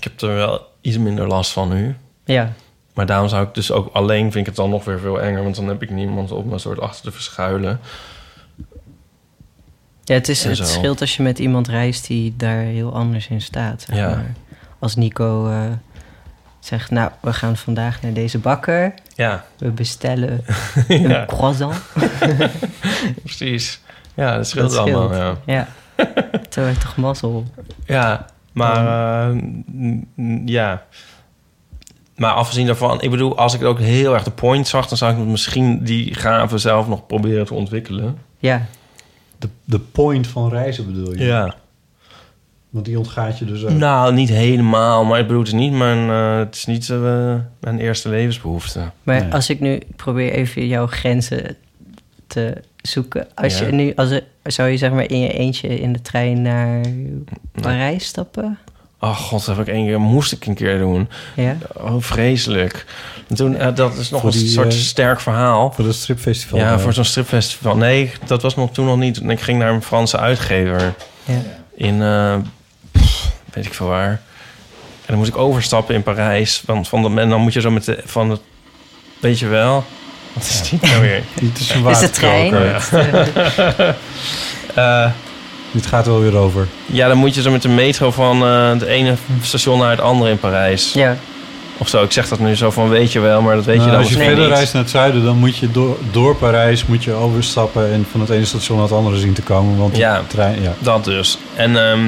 ik heb er wel iets minder last van nu. Ja, Maar daarom zou ik dus ook alleen vind ik het dan nog weer veel enger. Want dan heb ik niemand op me soort achter te verschuilen. ja het, is, En het zo. scheelt als je met iemand reist die daar heel anders in staat. Zeg Ja. maar. Als Nico eh, zegt, nou, we gaan vandaag naar deze bakker. Ja, We bestellen <laughs> een croissant. <laughs> precies. Ja, dat scheelt Dat allemaal. Ja. Ja, toen je toch mazzel. Ja, maar eh, ja. Maar afgezien daarvan, ik bedoel, als ik ook heel erg de point zag, dan zou ik misschien die gave zelf nog proberen te ontwikkelen. Ja, De, de point van reizen bedoel je? Ja. Want die ontgaat je dus ook. Nou, niet helemaal, maar ik bedoel, het is niet mijn, eh, het is niet eh, mijn eerste levensbehoefte. maar Nee. als ik nu probeer even jouw grenzen te zoeken. Als Ja. je nu, als er, zou je zeg maar in je eentje in de trein naar Parijs stappen? Oh god, dat heb ik één keer, moest ik een keer doen. Ja. Oh, vreselijk. En toen, eh, dat is nog Voor een die, soort eh, sterk verhaal. Voor het stripfestival. Ja, eh, voor zo'n stripfestival. Nee, dat was nog toen nog niet. Ik ging naar een Franse uitgever ja. in, eh, pff, weet ik veel waar. En dan moest ik overstappen in Parijs. Want van de, en dan moet je zo met de, van het, weet je wel. Wat is dit nou weer? <laughs> Het is een Is de trein? <laughs> Eh, Dit gaat er wel weer over. ja, dan moet je zo met de metro van eh, het ene station naar het andere in Parijs. Ja, Of zo. Ik zeg dat nu zo van weet je wel, maar dat weet je Nou, dan als je verder niet. reist naar het zuiden, dan moet je door, door Parijs moet je overstappen en van het ene station naar het andere zien te komen. Want Ja. de trein, ja. Dat dus. En, ehm,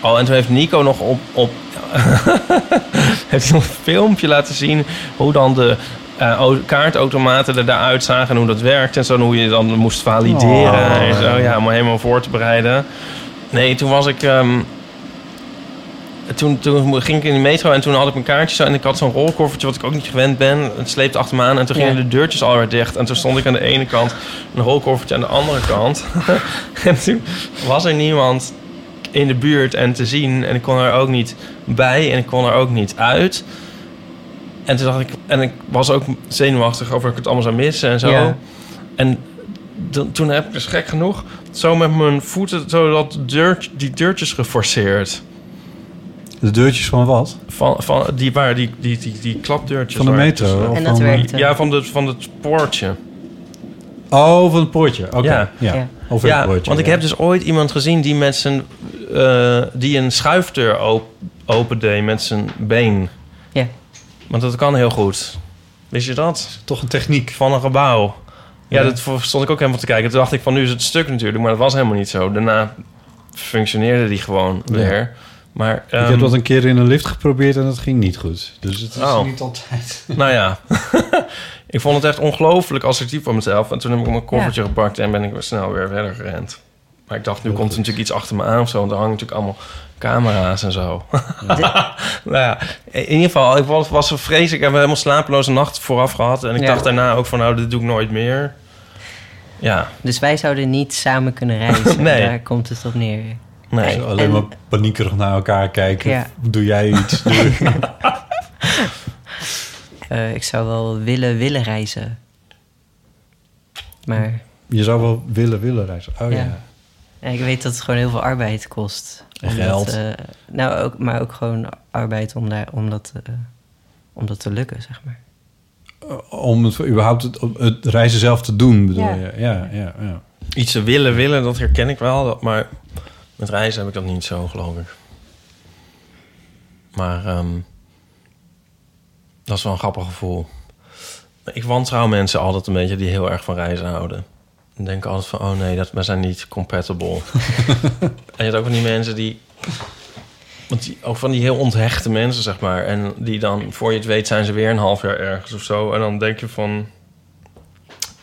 oh, en toen heeft Nico nog op... op <laughs> heeft hij nog een filmpje laten zien... hoe dan de au- kaartautomaten er daaruit zagen... en hoe dat werkt en zo. En hoe je dan moest valideren Oh. en zo. Ja, om helemaal voor te bereiden. Nee, toen was ik... ehm, toen, toen ging ik in de metro en toen had ik mijn kaartje zo... en ik had zo'n rolkoffertje wat ik ook niet gewend ben. Het sleepte achter me aan en toen gingen Ja. de deurtjes alweer dicht. En toen stond ik aan de ene kant, een rolkoffertje aan de andere kant. <laughs> en toen was er niemand in de buurt en te zien. En ik kon er ook niet bij en ik kon er ook niet uit. En toen dacht ik... En ik was ook zenuwachtig over dat ik het allemaal zou missen en zo. Ja. En toen heb ik dus gek genoeg... zo met mijn voeten zo dat deur, die deurtjes geforceerd. De deurtjes van wat? Van, van die, waar, die, die, die, die klapdeurtjes. Van de waar- metro? Of En dat van, werkte. Ja, van, de, van het poortje. Oh, van het poortje. Oké. Ja. Ja. Ja. Over ja, het poortje. want ik heb dus ooit iemand gezien die met zijn... eh, die een schuifdeur op, opendeed met zijn been. Want dat kan heel goed. Wist je dat? toch een techniek. Van een gebouw. Ja, Ja. dat stond ik ook helemaal te kijken. Toen dacht ik van, nu is het stuk natuurlijk. Maar dat was helemaal niet zo. Daarna functioneerde die gewoon Ja. weer. Maar, ik ehm, heb dat een keer in een lift geprobeerd en dat ging niet goed. Dus het is Oh. niet altijd. <laughs> Nou ja, <laughs> ik vond het echt ongelooflijk assertief van mezelf. En toen heb ik mijn koffertje gepakt en ben ik weer snel weer verder gerend. Maar ik dacht, nu Heel komt er natuurlijk iets achter me aan of zo. Want er hangen natuurlijk allemaal camera's en zo. <laughs> nou ja, in ieder geval, ik was, was zo vreselijk. Ik heb een helemaal slapeloze nacht vooraf gehad. En ik Ja. dacht daarna ook van, nou, dit doe ik nooit meer. Ja, Dus wij zouden niet samen kunnen reizen. <laughs> Nee. Daar komt het op neer. nee. Zo alleen En- maar paniekerig naar elkaar kijken. Ja. Doe jij iets? Doe- <laughs> Eh, ik zou wel willen, willen reizen. Maar je zou wel willen, willen reizen. Oh ja. Ja. ja, ik weet dat het gewoon heel veel arbeid kost. En geld. eh, nou, ook, maar ook gewoon arbeid om, daar, om, dat, eh, om dat te lukken, zeg maar. Om het, überhaupt het, het reizen zelf te doen, bedoel Ja. je? Ja, ja, ja. Iets te willen, willen, dat herken ik wel. dat- Maar met reizen heb ik dat niet zo, geloof ik. Maar ehm, dat is wel een grappig gevoel. Ik wantrouw mensen altijd een beetje die heel erg van reizen houden. Denken altijd van, oh nee, dat, wij zijn niet compatible. <laughs> en je hebt ook van die mensen die... Want die, ook van die heel onthechte mensen, zeg maar. En die dan, voor je het weet, zijn ze weer een half jaar ergens of zo. En dan denk je van...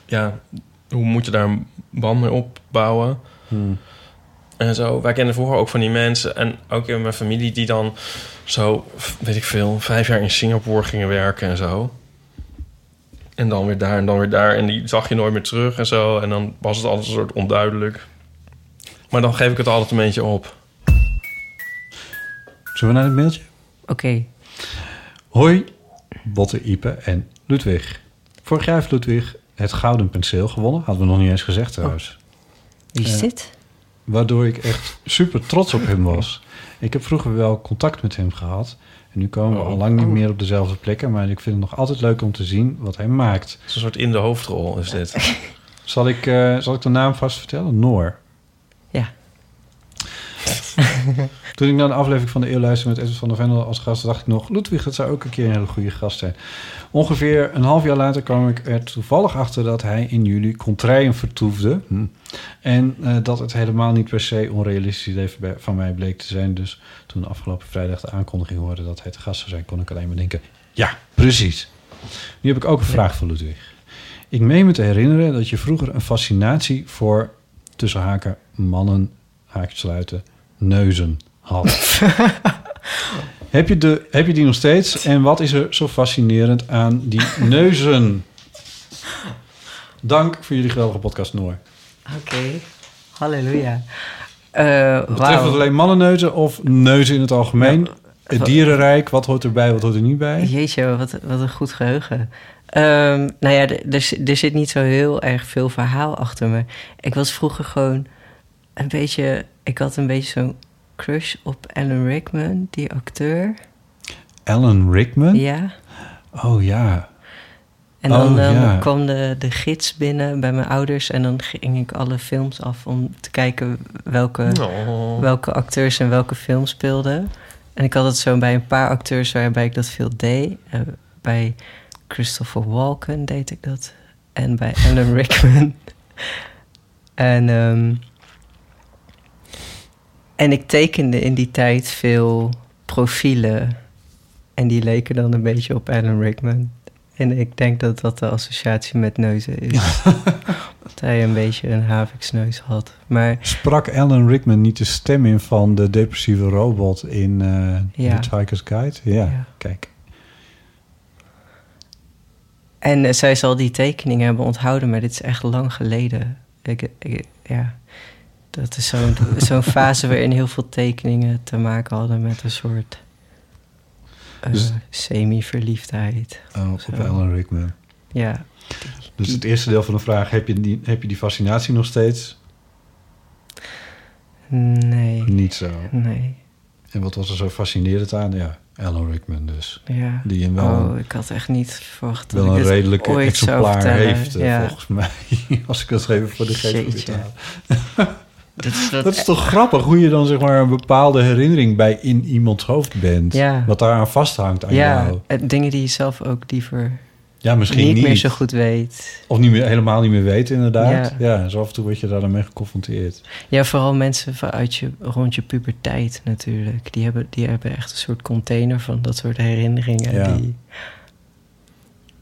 Ja, hoe moet je daar een band mee opbouwen? Hmm. En zo. Wij kennen vroeger ook van die mensen. En ook in mijn familie die dan zo, weet ik veel... vijf jaar in Singapore gingen werken en zo. En dan weer daar en dan weer daar. En die zag je nooit meer terug en zo. En dan was het altijd een soort onduidelijk. Maar dan geef ik het altijd een beetje op. Zullen we naar het mailtje? Oké. Hoi, Botte, Ipe en Ludwig. Vorig jaar heeft Ludwig het Gouden Penseel gewonnen. Hadden we nog niet eens gezegd trouwens. Wie is Eh, dit? Waardoor ik echt super trots op hem was. Ik heb vroeger wel contact met hem gehad. En nu komen we Oh. al lang niet meer op dezelfde plekken. Maar ik vind het nog altijd leuk om te zien wat hij maakt. Het is een soort in de hoofdrol is dit. <laughs> Zal ik, eh, zal ik de naam vast vertellen? Noor. Ja. <laughs> Toen ik naar de aflevering van de eeuw luisterde met Edwin van der Vendel als gast... dacht ik nog, Ludwig, dat zou ook een keer een hele goede gast zijn. Ongeveer een half jaar later kwam ik er toevallig achter... dat hij in juli contraien vertoefde. Hm. En eh, dat het helemaal niet per se onrealistisch idee van mij bleek te zijn. Dus toen afgelopen vrijdag de aankondiging hoorde dat hij te gast zou zijn... kon ik alleen maar denken, ja, precies. Nu heb ik ook een vraag voor Ludwig. Ik meen me te herinneren dat je vroeger een fascinatie voor... tussen haken mannen, haakjes sluiten, neuzen had. <laughs> heb, je de, heb je die nog steeds? En wat is er zo fascinerend aan die <laughs> neuzen? Dank voor jullie geweldige podcast, Noor. Oké. Halleluja. Eh Betreft het alleen mannenneuzen of neuzen in het algemeen? Ja. Het dierenrijk, wat hoort erbij, wat hoort er niet bij? Jeetje, wat, wat een goed geheugen. Ehm, nou ja, zit- er zit niet zo heel erg veel verhaal achter me. Ik was vroeger gewoon een beetje... Ik had een beetje zo'n crush op Alan Rickman, die acteur. Alan Rickman? Ja. Oh ja. En dan Oh, ja. kwam de, de gids binnen bij mijn ouders... en dan ging ik alle films af om te kijken welke, Oh. welke acteurs en welke film speelden. En ik had het zo bij een paar acteurs waarbij ik dat veel deed. Eh, bij Christopher Walken deed ik dat. En bij Alan <laughs> Rickman. en, ehm, en ik tekende in die tijd veel profielen. En die leken dan een beetje op Alan Rickman. En ik denk dat dat de associatie met neuzen is. <laughs> dat hij een beetje een haviksneus had. Maar Sprak Alan Rickman niet de stem in van de depressieve robot in eh Ja. Hitchhiker's Guide? Ja, Ja. kijk. En eh, zij zal die tekeningen hebben onthouden, maar dit is echt lang geleden. Ik, ik- ja, dat is zo'n <laughs> zo'n fase waarin heel veel tekeningen te maken hadden met een soort eh, Dus- semi-verliefdheid. Oh, op. Alan Rickman. Ja, Dus het eerste deel van de vraag, heb je die, heb je die fascinatie nog steeds? nee, Niet zo. nee, En wat was er zo fascinerend aan? Ja, Alan Rickman dus. ja. Die hem wel, Oh, ik had echt niet verwacht dat wel ik een zou exemplaar heeft, eh, Ja. volgens mij. <laughs> Als ik dat even voor de geest halen. <laughs> Dat, is- dat- Dat is toch grappig hoe je dan zeg maar een bepaalde herinnering bij in iemands hoofd bent. Ja. Wat daar aan vasthand aan ja, jou. eh, dingen die je zelf ook liever Ja, misschien niet, niet. meer zo goed weet. Of niet meer, helemaal niet meer weten inderdaad. Ja. Ja. zo af en toe word je daar dan mee geconfronteerd. Ja, vooral mensen vanuit je, rond je puberteit natuurlijk. Die hebben, die hebben echt een soort container van dat soort herinneringen. Ja. Die,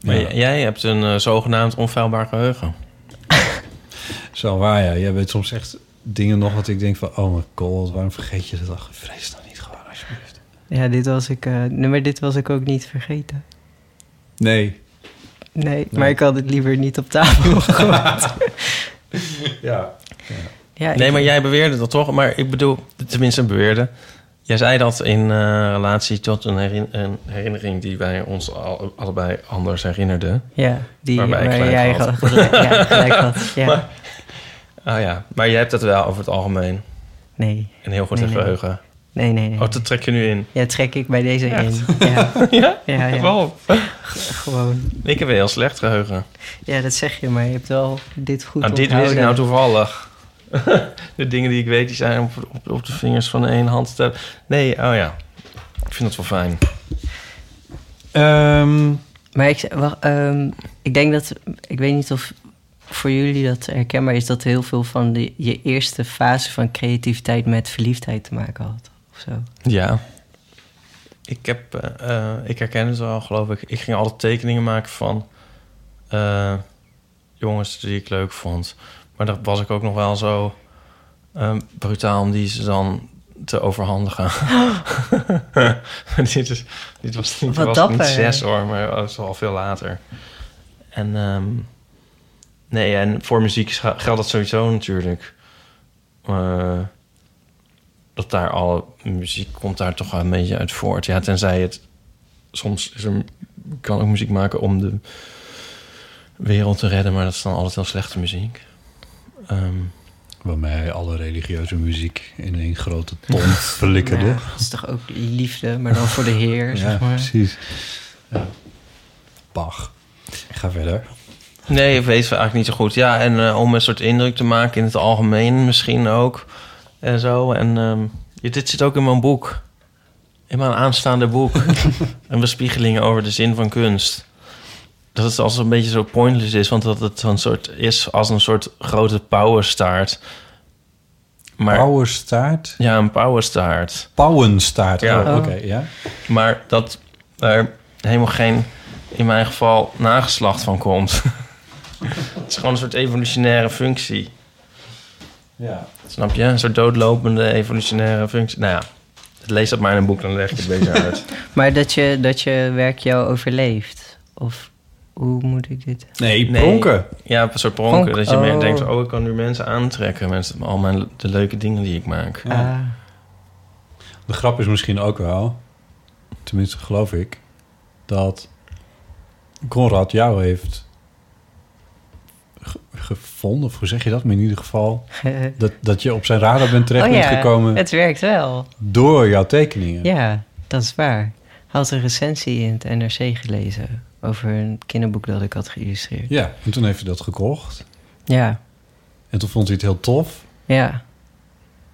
Maar Ja. jij hebt een eh, zogenaamd onfeilbaar geheugen. Zo waar ja. Jij weet soms echt dingen nog wat ik denk van... Oh mijn god, waarom vergeet je dat? Vrees dan niet gewoon alsjeblieft. ja, dit was ik... eh, nee, maar dit was ik ook niet vergeten. Nee. Nee, maar ik had het liever niet op tafel <laughs> gegooid. Ja. ja, Nee, maar jij beweerde dat toch? Maar ik bedoel, tenminste beweerde. Jij zei dat in eh, relatie tot een, herin- een herinnering die wij ons al, allebei anders herinnerden. Ja, die Waarbij ik waar gelijk jij had. gelijk, ja, gelijk had. <laughs> Ja. Maar- Ah ja, maar jij hebt dat wel over het algemeen. nee, Een heel goed Nee, geheugen. nee, nee. nee. Oh, dat trek je nu in. Ja, trek ik bij deze Echt? in. <laughs> Ja, ja? ja, ja. Waarom? gewoon. Ik heb een heel slecht geheugen. Ja, dat zeg je, maar je hebt wel dit goed Nou, dit wist ik nou toevallig. <laughs> de dingen die ik weet, die zijn op, op, op de vingers van één hand te. Nee, oh ja. Ik vind het wel fijn. Ehm, Maar ik, wacht, ehm, ik denk dat, ik weet niet of voor jullie dat herkenbaar is, dat heel veel van de, je eerste fase van creativiteit met verliefdheid te maken had. Of zo. Ja. ik, heb, eh, ik herken het wel, geloof ik. Ik ging altijd tekeningen maken van eh, jongens die ik leuk vond. Maar dat was ik ook nog wel zo eh, brutaal om die ze dan te overhandigen. <laughs> dit, is, dit was, Wat was niet zes hoor, maar dat was al veel later. En ehm, nee, en voor muziek geldt dat sowieso natuurlijk. Eh, dat daar alle muziek komt daar toch wel een beetje uit voort. Ja, tenzij het soms is er, kan ook muziek maken om de wereld te redden, maar dat is dan altijd heel slechte muziek. Ehm, Waarmee alle religieuze muziek in één grote ton <laughs> verlikkerde. Ja, dat is toch ook liefde, maar dan voor de Heer, <laughs> Ja, zeg maar. precies. Ja. Bach. Ga verder. Nee, weet het eigenlijk niet zo goed. Ja, en eh, om een soort indruk te maken in het algemeen misschien ook. En zo. En ehm, dit zit ook in mijn boek. In mijn aanstaande boek. <laughs> een bespiegeling over de zin van kunst. Dat het als een beetje zo pointless is. Want dat het zo'n soort is als een soort grote pauwenstaart. Maar, Pauwenstaart. Ja, een pauwenstaart. Pauwenstaart. Ja. Oh, Oké, ja. Maar dat er helemaal geen, in mijn geval, nageslacht van komt. Het is gewoon een soort evolutionaire functie. ja. Snap je? Een soort doodlopende evolutionaire functie. Nou ja, lees dat maar in een boek, dan leg ik het beter uit. <laughs> Maar dat je, dat je werk jou overleeft? Of hoe moet ik dit? Nee, Nee. pronken. Ja, een soort pronken. Pronk, Dat je meer oh. denkt, oh, ik kan nu mensen aantrekken. Met al mijn, de leuke dingen die ik maak. Ja. Ah, De grap is misschien ook wel, tenminste geloof ik, dat Conrad jou heeft gevonden, of hoe zeg je dat? Maar in ieder geval, <laughs> dat, dat je op zijn radar bent terecht oh bent ja, gekomen het werkt wel. door jouw tekeningen. Ja, dat is waar. Hij had een recensie in het NRC gelezen over een kinderboek dat ik had geïllustreerd. Ja, en toen heeft hij dat gekocht. Ja, En toen vond hij het heel tof. ja.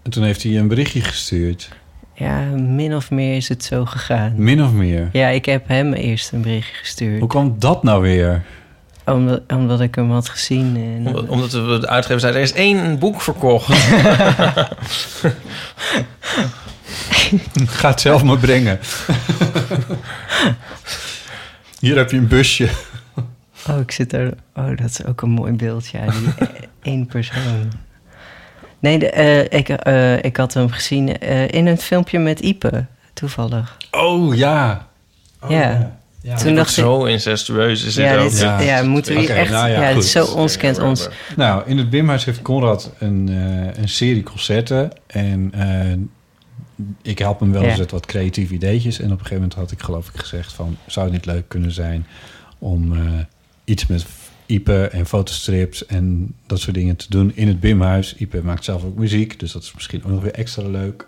En toen heeft hij een berichtje gestuurd. Ja, min of meer is het zo gegaan. Min of meer. Ja, ik heb hem eerst een berichtje gestuurd. Hoe kwam dat nou weer? Omdat, omdat ik hem had gezien. En, Omdat, omdat we de uitgever zeiden, er is één boek verkocht. <laughs> Ga het zelf maar brengen. Hier heb je een busje. Oh, ik zit er. Oh, dat is ook een mooi beeld. Ja, die één persoon. Nee, de, eh, ik, eh, ik had hem gezien eh, in een filmpje met Ipe, toevallig. Oh ja. Oh, Ja. ja. Toen dacht ik, Zo incestueus is ja, ook. dit, Ja. ja, moeten we hier echt... nou ja, ja, is zo ons kent ons. Nou, in het Bimhuis heeft Conrad een, eh, een serie concerten. En eh, ik help hem wel Ja. eens met wat creatieve ideetjes. En op een gegeven moment had ik geloof ik gezegd van... zou het niet leuk kunnen zijn om eh, iets met Ipe en fotostrips en dat soort dingen te doen in het Bimhuis. Ipe maakt zelf ook muziek, dus dat is misschien ook nog weer extra leuk.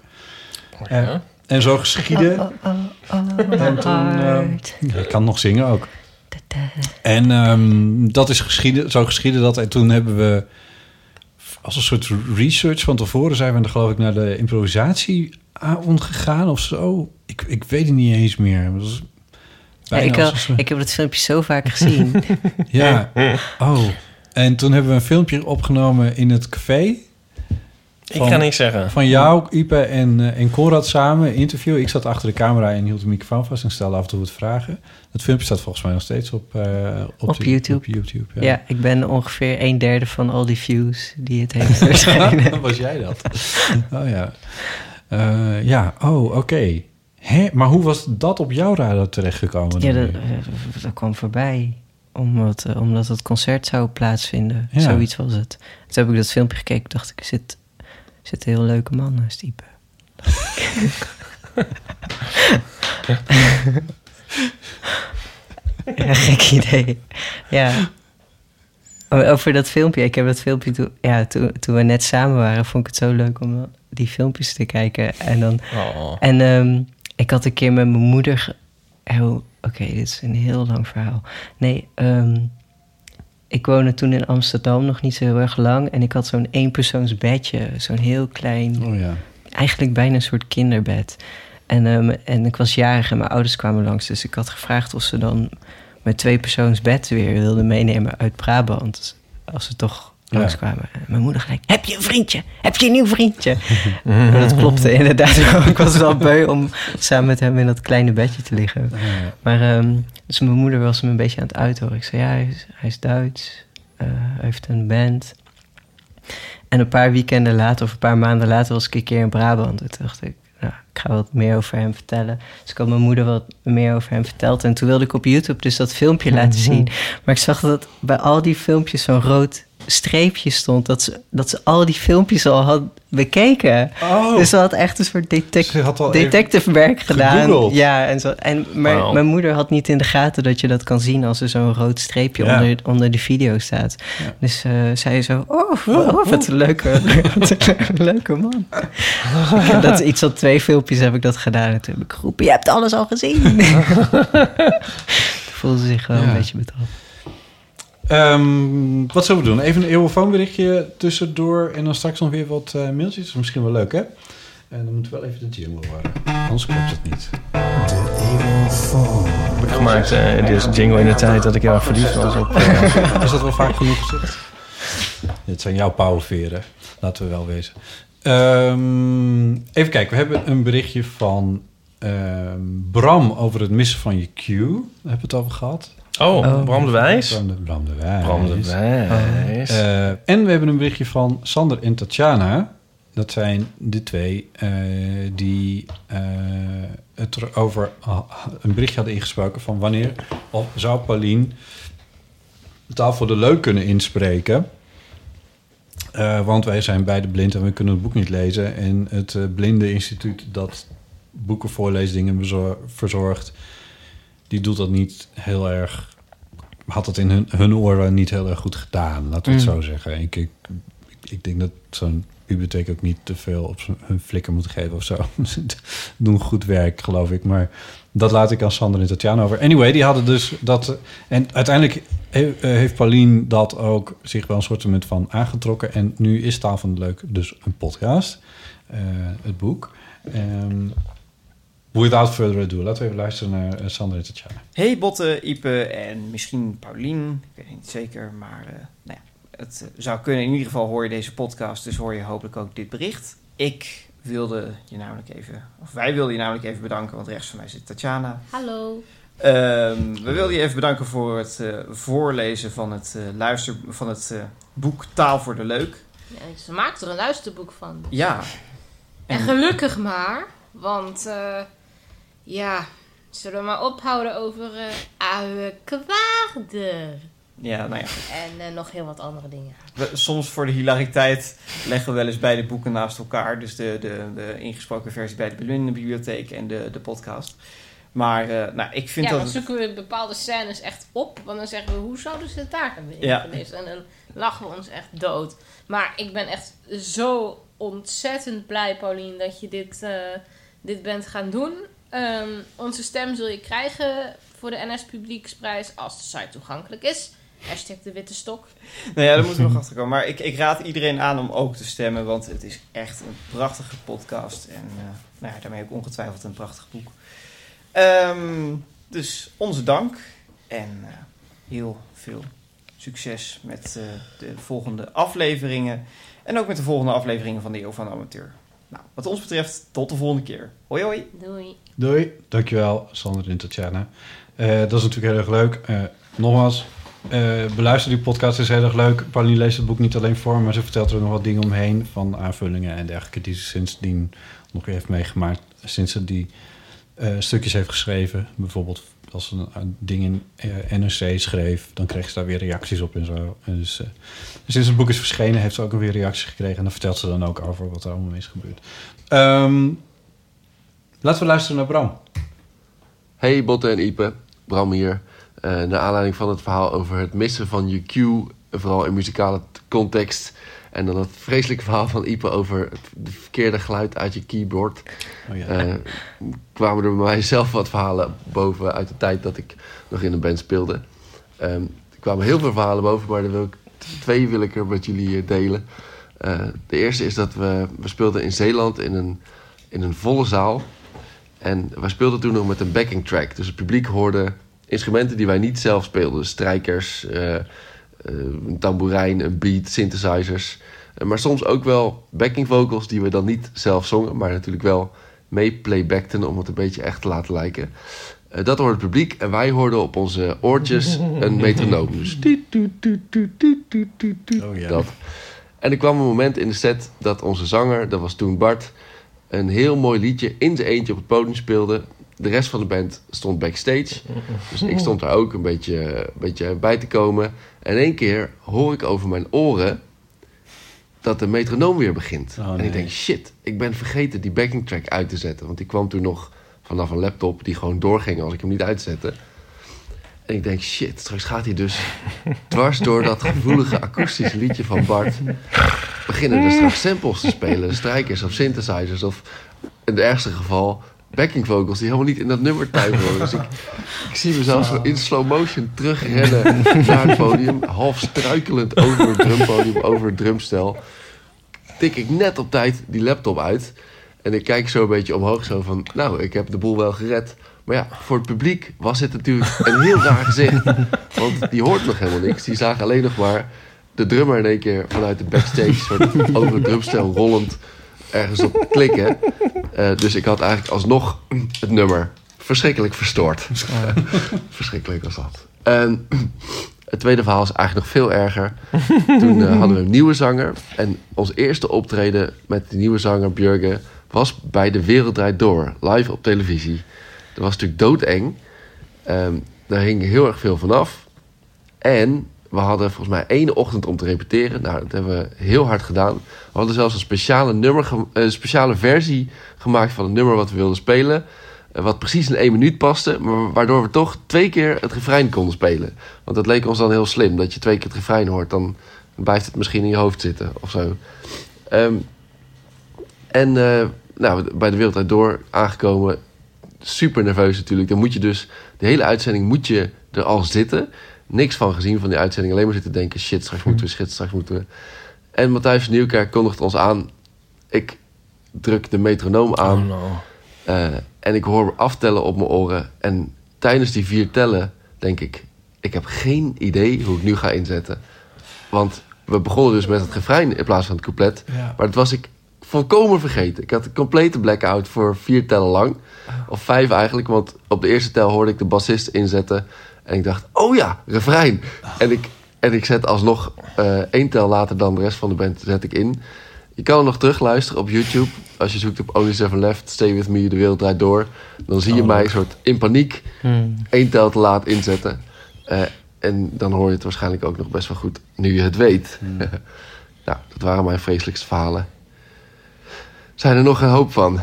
Eh, en zo geschieden. Oh, oh, oh, En toen, eh, ik kan nog zingen ook. Da, da. En ehm, dat is geschieden, zo geschieden dat. En toen hebben we als een soort research van tevoren zijn we dan geloof ik naar de improvisatieavond gegaan of zo. Ik, ik weet het niet eens meer. Dat was Ja, bijna ik, we- ik heb het filmpje zo vaak gezien. <laughs> ja. Oh. En toen hebben we een filmpje opgenomen in het café. Ik ga niks zeggen. Van jou, Ipe en, eh, en Conrad samen, interview. Ik zat achter de camera en hield de microfoon vast en stelde af en toe wat vragen. Dat filmpje staat volgens mij nog steeds op, eh, op, Op de- YouTube. Op YouTube ja. ja. ik ben ongeveer een derde van al die views die het heeft waarschijnlijk. <laughs> Was jij dat? Oh ja. Eh, ja, oh, oké. Maar hoe was dat op jouw radar terechtgekomen? Ja, dan dat, dat kwam voorbij. Omdat, omdat het concert zou plaatsvinden. Ja. Zoiets was het. Toen heb ik dat filmpje gekeken. dacht ik, zit, zit een heel leuke man naast Ipe. <laughs> ja, gek idee. Ja. Over dat filmpje. Ik heb dat filmpje toen, ja, toen, toen we net samen waren, vond ik het zo leuk om die filmpjes te kijken. En dan Oh. en ehm, ik had een keer met mijn moeder. Oh, Oké, dit is een heel lang verhaal. Nee, ehm, ik woonde toen in Amsterdam nog niet zo heel erg lang. En ik had zo'n eenpersoonsbedje. Zo'n heel klein, Oh ja. eigenlijk bijna een soort kinderbed. En, ehm, en ik was jarig en mijn ouders kwamen langs. Dus ik had gevraagd of ze dan mijn tweepersoonsbed weer wilden meenemen uit Brabant. Als ze toch langskwamen. En mijn moeder gelijk, heb je een vriendje? Heb je een nieuw vriendje? <laughs> en dat klopte inderdaad. <laughs> ik was wel beu om samen met hem in dat kleine bedje te liggen. Maar ehm, dus mijn moeder was me een beetje aan het uithoren. Ik zei, ja, hij is, hij is Duits. Eh, hij heeft een band. En een paar weekenden later, of een paar maanden later, was ik een keer in Brabant. En toen dacht ik, nou, ik ga wat meer over hem vertellen. Dus ik had mijn moeder wat meer over hem verteld. En toen wilde ik op YouTube dus dat filmpje laten zien. Maar ik zag dat bij al die filmpjes zo'n rood streepje stond. Dat ze, dat ze al die filmpjes al had bekeken. Oh. Dus ze had echt een soort detec Ze had al detective werk gedaan. Ja, en, zo. en maar mijn moeder had niet in de gaten dat je dat kan zien als er zo'n rood streepje Ja. onder, onder de video staat. Dus eh zei zo: Oh, oh, wat een leuke, <laughs> wat een leuke man. <laughs> Heb dat iets al twee filmpjes heb ik dat gedaan. En toen heb ik geroepen: Je hebt alles al gezien. <laughs> Voelde zich wel Ja. een beetje betrapt. Ehm, wat zullen we doen? Even een eeuwenfoonberichtje tussendoor en dan straks nog weer wat eh, mailtjes. Dat is misschien wel leuk, hè? En dan moeten we wel even de jingle horen. Anders klopt het niet. Heb ik gemaakt, eh deze jingle in de tijd dat ik heel erg verliefd was op... eh, <laughs> Is dat wel vaak genoeg gezegd? Dit zijn jouw pauwveren, laten we wel wezen. Ehm, even kijken, we hebben een berichtje van ehm, Bram over het missen van je cue. Daar hebben we het over gehad. Oh, Oh. Bram de Wijs. Bram de, Bram de Wijs. Bram de Wijs. Eh, en we hebben een berichtje van Sander en Tatjana. Dat zijn de twee eh, die eh, het erover ah, een berichtje hadden ingesproken van wanneer of zou Paulien de taal voor de leuk kunnen inspreken. Eh, want wij zijn beide blind en we kunnen het boek niet lezen. En het Blinde Instituut dat boeken voorleesdingen bezor- verzorgt, die doet dat niet heel erg had het in hun, hun oren niet heel erg goed gedaan, laten we het Mm. zo zeggen. Ik, ik, ik denk dat zo'n bibliotheek ook niet te veel op hun flikker moet geven of zo. Ze <laughs> doen goed werk, geloof ik. Maar dat laat ik aan Sander en Tatjana over. Anyway, die hadden dus dat... En uiteindelijk eh, heeft Paulien dat ook zich wel een soort van aangetrokken. En nu is Taal van de Leuk dus een podcast. eh, het boek. Ehm, without further ado, laten we even luisteren naar eh, Sander en Tatjana. Hey Botte, Ipe en misschien Paulien. Ik weet het niet zeker, maar eh, nou ja, het eh, zou kunnen. In ieder geval hoor je deze podcast, dus hoor je hopelijk ook dit bericht. Ik wilde je namelijk even, of wij wilden je namelijk even bedanken, want rechts van mij zit Tatjana. Hallo. Ehm, we wilden je even bedanken voor het eh, voorlezen van het, eh, luister, van het eh, boek Taal voor de Leuk. Ja, ze maakt er een luisterboek van. Ja. En gelukkig maar, want eh, ja, zullen we maar ophouden over eh oude kwaarder. Ja, nou ja. En eh, nog heel wat andere dingen. We- soms voor de hilariteit leggen we wel eens beide boeken naast elkaar. Dus de, de, de ingesproken versie bij de Blinde Bibliotheek en de, de podcast. Maar eh, nou, ik vind ja, dat... dan zoeken we bepaalde scènes echt op. Want dan zeggen we, hoe zouden ze het daar hebben Ja. En dan lachen we ons echt dood. Maar ik ben echt zo ontzettend blij, Paulien, dat je dit, dit bent gaan doen. Ehm, onze stem zul je krijgen voor de NS Publieksprijs als de site toegankelijk is. Hashtag de witte stok. Nou ja, daar moeten we nog achter komen. Maar ik, ik raad iedereen aan om ook te stemmen. Want het is echt een prachtige podcast. En eh, nou ja, daarmee ook ongetwijfeld een prachtig boek. Ehm, dus onze dank. En eh, heel veel succes met eh, de volgende afleveringen. En ook met de volgende afleveringen van de Eeuw van de Amateur. Nou, wat ons betreft, tot de volgende keer. Hoi hoi. Doei. Doei. Dankjewel, Sander en Tatjana. Eh, dat is natuurlijk heel erg leuk. Eh, nogmaals, eh, beluister die podcast, het is heel erg leuk. Pauline leest het boek niet alleen voor, maar ze vertelt er ook nog wat dingen omheen van aanvullingen en dergelijke die ze sindsdien nog weer heeft meegemaakt. Sinds ze die eh, stukjes heeft geschreven. Bijvoorbeeld als een, een ding in eh, NRC schreef, dan kreeg ze daar weer reacties op en zo. Dus, eh, sinds het boek is verschenen, heeft ze ook weer reacties gekregen. En dan vertelt ze dan ook over wat er allemaal is gebeurd. Ehm, laten we luisteren naar Bram. Hey Botte en Ipe, Bram hier. Eh naar aanleiding van het verhaal over het missen van je cue, vooral in muzikale context. En dan het vreselijke verhaal van Ipe over het de verkeerde geluid uit je keyboard. Oh ja. Eh, kwamen er bij mij zelf wat verhalen boven uit de tijd dat ik nog in een band speelde. Ehm, er kwamen heel veel verhalen boven, maar er wil ik, twee wil ik er met jullie eh, delen. Eh, de eerste is dat we, we speelden in Zeeland in een, in een volle zaal. En wij speelden toen nog met een backing track. Dus het publiek hoorde instrumenten die wij niet zelf speelden. Dus strijkers, eh, een tamboerijn, een beat, synthesizers. Eh, maar soms ook wel backing vocals die we dan niet zelf zongen, maar natuurlijk wel mee playbackten om het een beetje echt te laten lijken. Eh, dat hoorde het publiek en wij hoorden op onze oortjes een <laughs> metronoom. Dus oh, ja. dat. En er kwam een moment in de set dat onze zanger, dat was toen Bart, een heel mooi liedje in zijn eentje op het podium speelde. De rest van de band stond backstage. Dus ik stond daar ook een beetje, een beetje bij te komen. En één keer hoor ik over mijn oren dat de metronoom weer begint. Oh, En ik denk, shit, ik ben vergeten die backing track uit te zetten. Want die kwam toen nog vanaf een laptop die gewoon doorging als ik hem niet uitzette. En ik denk, shit, straks gaat hij dus <laughs> dwars door dat gevoelige akoestische liedje van Bart... beginnen er straks samples te spelen, strijkers of synthesizers... of in het ergste geval backing vocals die helemaal niet in dat nummer thuis horen. Dus ik, ik zie mezelf zo in slow motion terugrennen naar het podium... half struikelend over het drumpodium, over het drumstel... tik ik net op tijd die laptop uit... En ik kijk zo een beetje omhoog, zo van, nou, ik heb de boel wel gered. Maar ja, voor het publiek was dit natuurlijk een heel raar gezicht. Want die hoort nog helemaal niks. Die zagen alleen nog maar de drummer in één keer vanuit de backstage... soort over het drumstel rollend ergens op klikken. <laughs> Eh, dus ik had eigenlijk alsnog het nummer verschrikkelijk verstoord. <laughs> verschrikkelijk was dat. En <clears throat> het tweede verhaal is eigenlijk nog veel erger. <laughs> Toen eh, hadden we een nieuwe zanger. En ons eerste optreden met die nieuwe zanger Björge... was bij De Wereld Draait Door, live op televisie. Dat was natuurlijk doodeng. Ehm, daar hing heel erg veel vanaf. En we hadden volgens mij één ochtend om te repeteren. Nou, dat hebben we heel hard gedaan. We hadden zelfs een speciale, nummer ge- een speciale versie gemaakt van het nummer wat we wilden spelen. eh, Wat precies in één minuut paste, maar waardoor we toch twee keer het refrein konden spelen. Want dat leek ons dan heel slim, dat je twee keer het refrein hoort, dan blijft het misschien in je hoofd zitten of zo. Ehm, en eh, nou, bij de wereld door aangekomen, super nerveus natuurlijk. Dan moet je dus, de hele uitzending moet je er al zitten. Niks van gezien van die uitzending, alleen maar zitten denken, shit, straks moeten we, shit, straks moeten we. En Matthijs van Nieuwkerk kondigt ons aan. Ik druk de metronoom aan. Oh no. Eh, en ik hoor aftellen op mijn oren. En tijdens die vier tellen denk ik... ik heb geen idee hoe ik nu ga inzetten. Want we begonnen dus met het refrein in plaats van het couplet. Ja. Maar dat was ik volkomen vergeten. Ik had een complete blackout voor vier tellen lang. Of vijf eigenlijk, want op de eerste tel hoorde ik de bassist inzetten. En ik dacht, oh ja, refrein. En ik, en ik zet alsnog eh één tel later dan de rest van de band zet ik in. Je kan hem nog terugluisteren op YouTube. Als je zoekt op Only Seven Left, Stay With Me, De Wereld Draait Door. Dan zie je Oh, mij leuk. soort in paniek Hmm. één tel te laat inzetten. Eh, en dan hoor je het waarschijnlijk ook nog best wel goed nu je het weet. <laughs> nou, dat waren mijn vreselijkste verhalen. Zijn er nog een hoop van?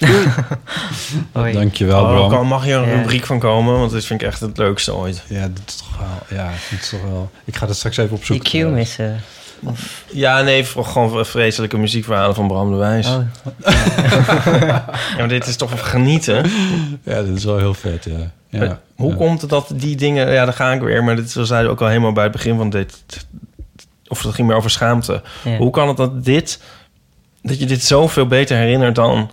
<laughs> Dankjewel, Oh, Bram. kan, mag hier een Ja. rubriek van komen? Want dit vind ik echt het leukste ooit. Ja, dat is toch wel... Ja, dat is toch wel... Ik ga dat straks even Die opzoeken. cue missen. Ja, nee, gewoon vreselijke muziekverhalen van Bram de Wijs. Oh, <laughs> Ja, maar dit is toch genieten? Ja, dat is wel heel vet, ja. ja. Maar Hoe Ja. komt het dat die dingen... Ja, daar ga ik weer. Maar dit zeiden ook al helemaal bij het begin van dit... Of dat ging meer over schaamte. ja. Hoe kan het dat dit... Dat je dit zoveel beter herinnert dan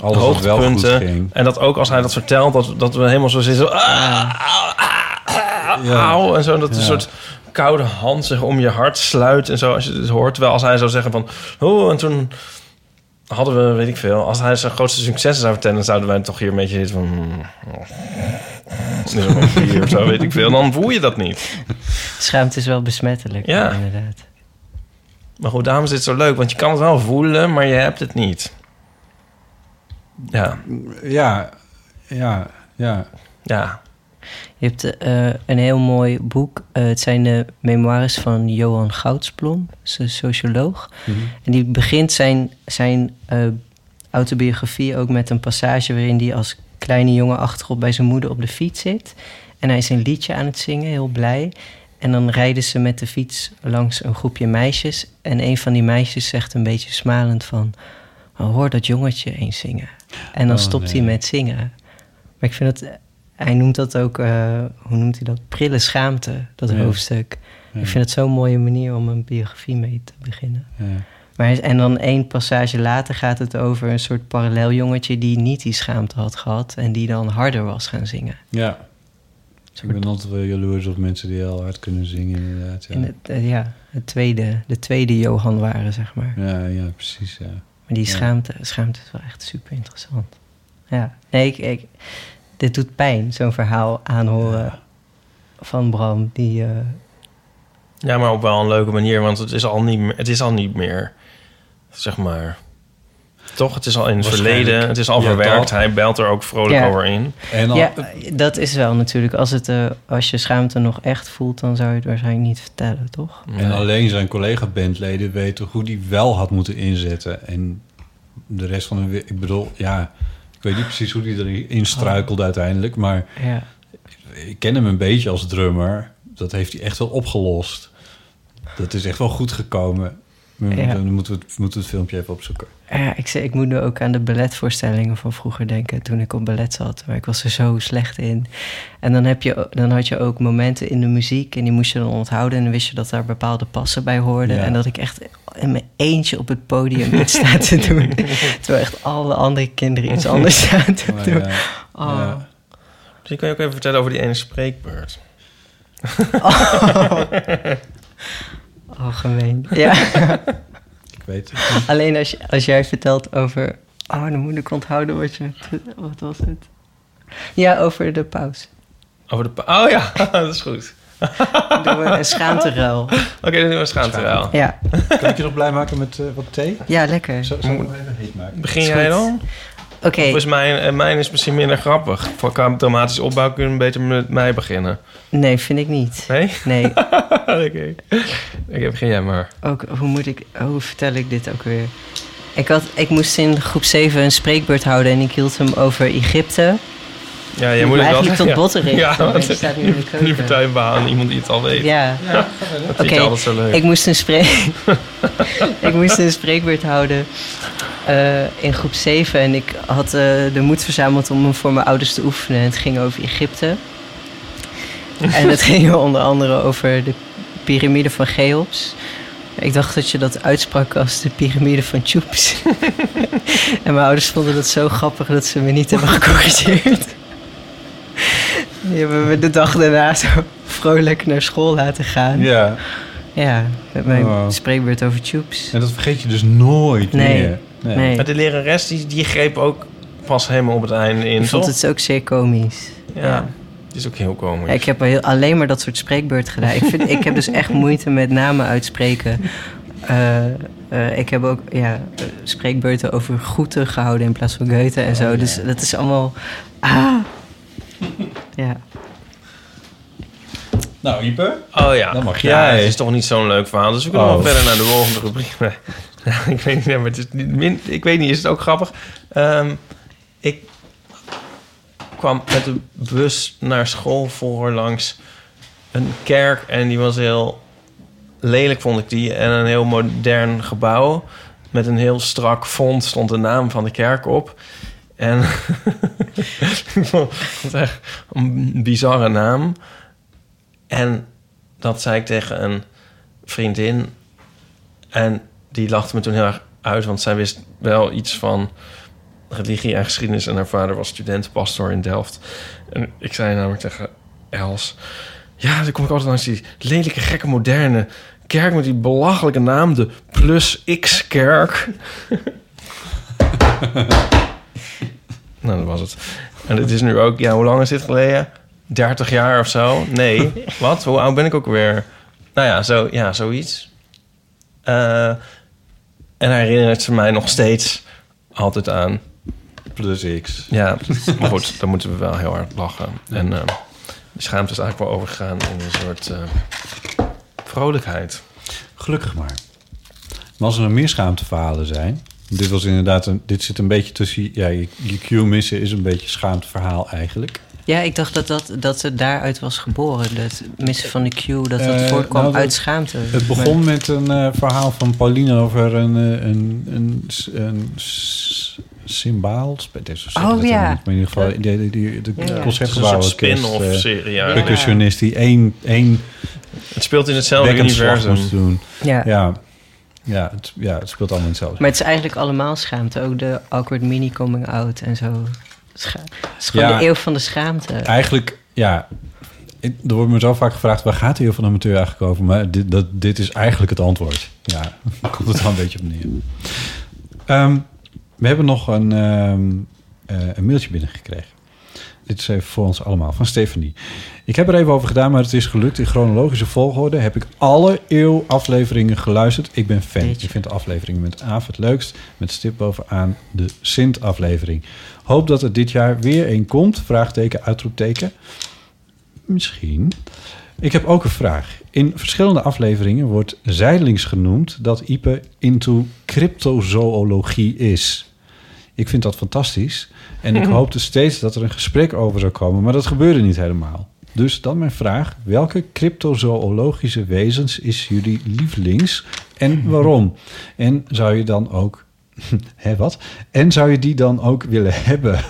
Alles wat wel goed hoogtepunten. ging. En dat ook als hij dat vertelt, dat, dat we helemaal zo zitten. Zo, ah, ah, ah, Ja. auw, en zo. Dat een soort koude hand zich om je hart sluit. En zo, als je het hoort. Terwijl als hij zou zeggen van... Oh, en toen hadden we, weet ik veel... Als hij zijn grootste successen zou vertellen... dan zouden wij toch hier een beetje zitten van... hmm, oh, Hier of zo, weet ik veel. Dan voel je dat niet. Schaamte is wel besmettelijk, Ja. inderdaad. Maar goed, daarom is het zo leuk. Want je kan het wel voelen, maar je hebt het niet. Ja, Ja, ja, ja. ja. Je hebt eh, een heel mooi boek. Eh, het zijn de memoires van Johan Goudsblom, een socioloog. Mhm. En die begint zijn, zijn eh, autobiografie ook met een passage waarin hij als kleine jongen achterop bij zijn moeder op de fiets zit. En hij is een liedje aan het zingen, heel blij. En dan rijden ze met de fiets langs een groepje meisjes. En een van die meisjes zegt een beetje smalend van... "Oh, hoor dat jongetje eens zingen. En dan Oh, stopt hij met zingen. Maar ik vind dat... Hij noemt dat ook, eh, hoe noemt hij dat? Prille schaamte, dat Ja. hoofdstuk. Ja. Ik vind het zo'n mooie manier om een biografie mee te beginnen. Ja. Maar, en dan één passage later gaat het over een soort parallel jongetje die niet die schaamte had gehad en die dan harder was gaan zingen. Ja. Ik ben altijd wel jaloers op mensen die heel hard kunnen zingen, inderdaad. Ja, In het, eh, ja, het tweede, de tweede Johan waren, zeg maar. ja, ja precies. Ja. Maar die schaamte, schaamte is wel echt super interessant. Ja, nee, ik, ik, dit doet pijn, zo'n verhaal aanhoren van Bram. Die, eh, Ja, maar op wel een leuke manier, want het is al niet het is al niet meer zeg maar. Toch? Het is al in het verleden. Het is al Ja, verwerkt. dat. Hij belt er ook vrolijk Ja. over in. En al, ja, dat is wel natuurlijk. Als, het, eh, als je schaamte nog echt voelt, dan zou je het waarschijnlijk niet vertellen, toch? En alleen zijn collega-bandleden weten hoe die wel had moeten inzetten. En de rest van de... Ik bedoel, ja... Ik weet niet precies hoe die erin struikelde uiteindelijk. Maar Ja. ik ken hem een beetje als drummer. Dat heeft hij echt wel opgelost. Dat is echt wel goed gekomen. Ja. Dan moeten we, het, moeten we het filmpje even opzoeken. Ja, ik, zeg, ik moet nu ook aan de balletvoorstellingen van vroeger denken. Toen ik op ballet zat. Maar ik was er zo slecht in. En dan, heb je, dan had je ook momenten in de muziek. En die moest je dan onthouden. En dan wist je dat daar bepaalde passen bij hoorden. Ja. En dat ik echt in mijn eentje op het podium iets sta te <laughs> doen. Terwijl echt alle andere kinderen iets anders staan te Maar doen. ja, Oh. ja. Dus ik kan je ook even vertellen over die ene spreekbeurt. <laughs> Oh, <laughs> gemeen. <laughs> Ja. Ik weet het. Alleen als, je, als jij vertelt over... Oh, dan moet ik onthouden wat je... Wat was het? Ja, over de paus. Over de... pa- Oh ja, <laughs> dat is goed. Doen we een schaamteruil. Oké, dan doen we een schaamteruil. Ja. Kan ik je nog blij maken met eh, wat thee? ja, lekker. Zo, zo nog even heet maken. Begin jij dan? Oké, Volgens mij, eh, mijn is misschien minder grappig. Voor qua dramatische opbouw kunnen we beter met mij beginnen. nee, vind ik niet. Nee? Nee, <laughs> Oké. Oké, begin jij maar. ook, hoe moet ik... Hoe vertel ik dit ook weer? Ik, had, ik moest in groep 7 een spreekbeurt houden... en ik hield hem over Egypte. Ja, jij Maar moet het wel tot ja. botterig. Ja, Maar want het staat nu in de keuken. nu vertel je maar aan iemand die het al weet. Ja, Dat vind Oké, ik altijd zo leuk. ik moest een, spreek... <laughs> ik moest een spreekbeurt houden eh, in groep 7. En ik had eh, de moed verzameld om hem voor mijn ouders te oefenen. En het ging over Egypte. en het <laughs> ging onder andere over de piramide van Cheops. Ik dacht dat je dat uitsprak als de piramide van Choeps. <laughs> en mijn ouders vonden dat zo grappig dat ze me niet hebben gecorrigeerd. Die hebben me de dag daarna zo vrolijk naar school laten gaan. Ja, Ja, met mijn Oh. spreekbeurt over tubes. en dat vergeet je dus nooit Nee. meer. Nee. Maar de lerares, die, die greep ook pas helemaal op het einde in, Ik vond toch? het ook zeer komisch. Ja, die is ook heel komisch. Ja, ik heb heel, alleen maar dat soort spreekbeurt gedaan. Ik, vind, ik heb dus echt moeite met namen uitspreken. Eh, eh, ik heb ook ja, spreekbeurten over groeten gehouden in plaats van Goethe en zo. Dus dat is allemaal... Ah. Ja. Nou, Ipe? Oh ja. Dan mag Ja, jij. het is toch niet zo'n leuk verhaal. Dus we kunnen Oh. wel verder naar de volgende rubriek. <laughs> Ja, ik weet niet, maar het is niet min, ik weet niet, is het ook grappig? Ehm, ik kwam met de bus naar school voor langs een kerk en die was heel lelijk, vond ik die. En een heel modern gebouw met een heel strak font stond de naam van de kerk op. En <laughs> ik vond echt een bizarre naam. En dat zei ik tegen een vriendin. En die lachte me toen heel erg uit, want zij wist wel iets van religie en geschiedenis. En haar vader was studentenpastor in Delft. En ik zei namelijk tegen Els... Ja, dan kom ik altijd langs die lelijke, gekke, moderne kerk... met die belachelijke naam, de Plus X-kerk. <laughs> nou, dat was het. En het is nu ook... Ja, hoe lang is dit geleden? 30 jaar of zo? Nee. <laughs> Wat? Hoe oud ben ik ook weer? Nou ja, zo, ja zoiets. Eh, en hij herinnert ze mij nog steeds altijd aan. Plus X. Ja, <laughs> maar goed, dan moeten we wel heel hard lachen. En eh, de schaamte is eigenlijk wel overgegaan in een soort eh, vrolijkheid. Gelukkig maar. Maar als er nog meer schaamteverhalen zijn... Dit, was inderdaad een, dit zit een beetje tussen... Ja, je, je Q missen is een beetje schaamteverhaal eigenlijk. ja, ik dacht dat, dat, dat het daaruit was geboren. Het missen van de cue, dat dat Eh, voortkwam nou, dat- uit schaamte. Het begon met een eh, verhaal van Pauline over een, eh, een, een, een symbaal. Oh, ja. in ieder geval, die, die, die, de Ja, ja. Het is een concertgebouw. soort spin-off serie. Ja. Percussionist die één, één Het speelt in hetzelfde universum. moest doen. Ja. Ja, ja, het, ja, het speelt allemaal in hetzelfde. Maar het is eigenlijk allemaal schaamte. Ook de awkward mini coming out en zo. Scha het is gewoon Ja. de eeuw van de schaamte. Eigenlijk, ja, ik- er wordt me zo vaak gevraagd... waar gaat de eeuw van de amateur eigenlijk over? Maar dit, dat, dit is eigenlijk het antwoord. Ja, <laughs> daar komt het wel een beetje op neer. Ehm, we hebben nog een, ehm, eh, een mailtje binnengekregen. Dit is even voor ons allemaal, van Stephanie. Ik heb er even over gedaan, maar het is gelukt. In chronologische volgorde heb ik alle eeuw-afleveringen geluisterd. Ik ben fan. Ik vind de afleveringen met Aaf het leukst. Met stip bovenaan de Sint-aflevering. Hoop dat er dit jaar weer een komt. Vraagteken, uitroepteken. Misschien. Ik heb ook een vraag. In verschillende afleveringen wordt zijdelings genoemd dat Ipe into cryptozoologie is. Ik vind dat fantastisch. En ik hoopte steeds dat er een gesprek over zou komen, maar dat gebeurde niet helemaal. Dus dan mijn vraag: welke cryptozoologische wezens is jullie lievelings en waarom? En zou je dan ook. <laughs> Hé, wat? En zou je die dan ook willen hebben?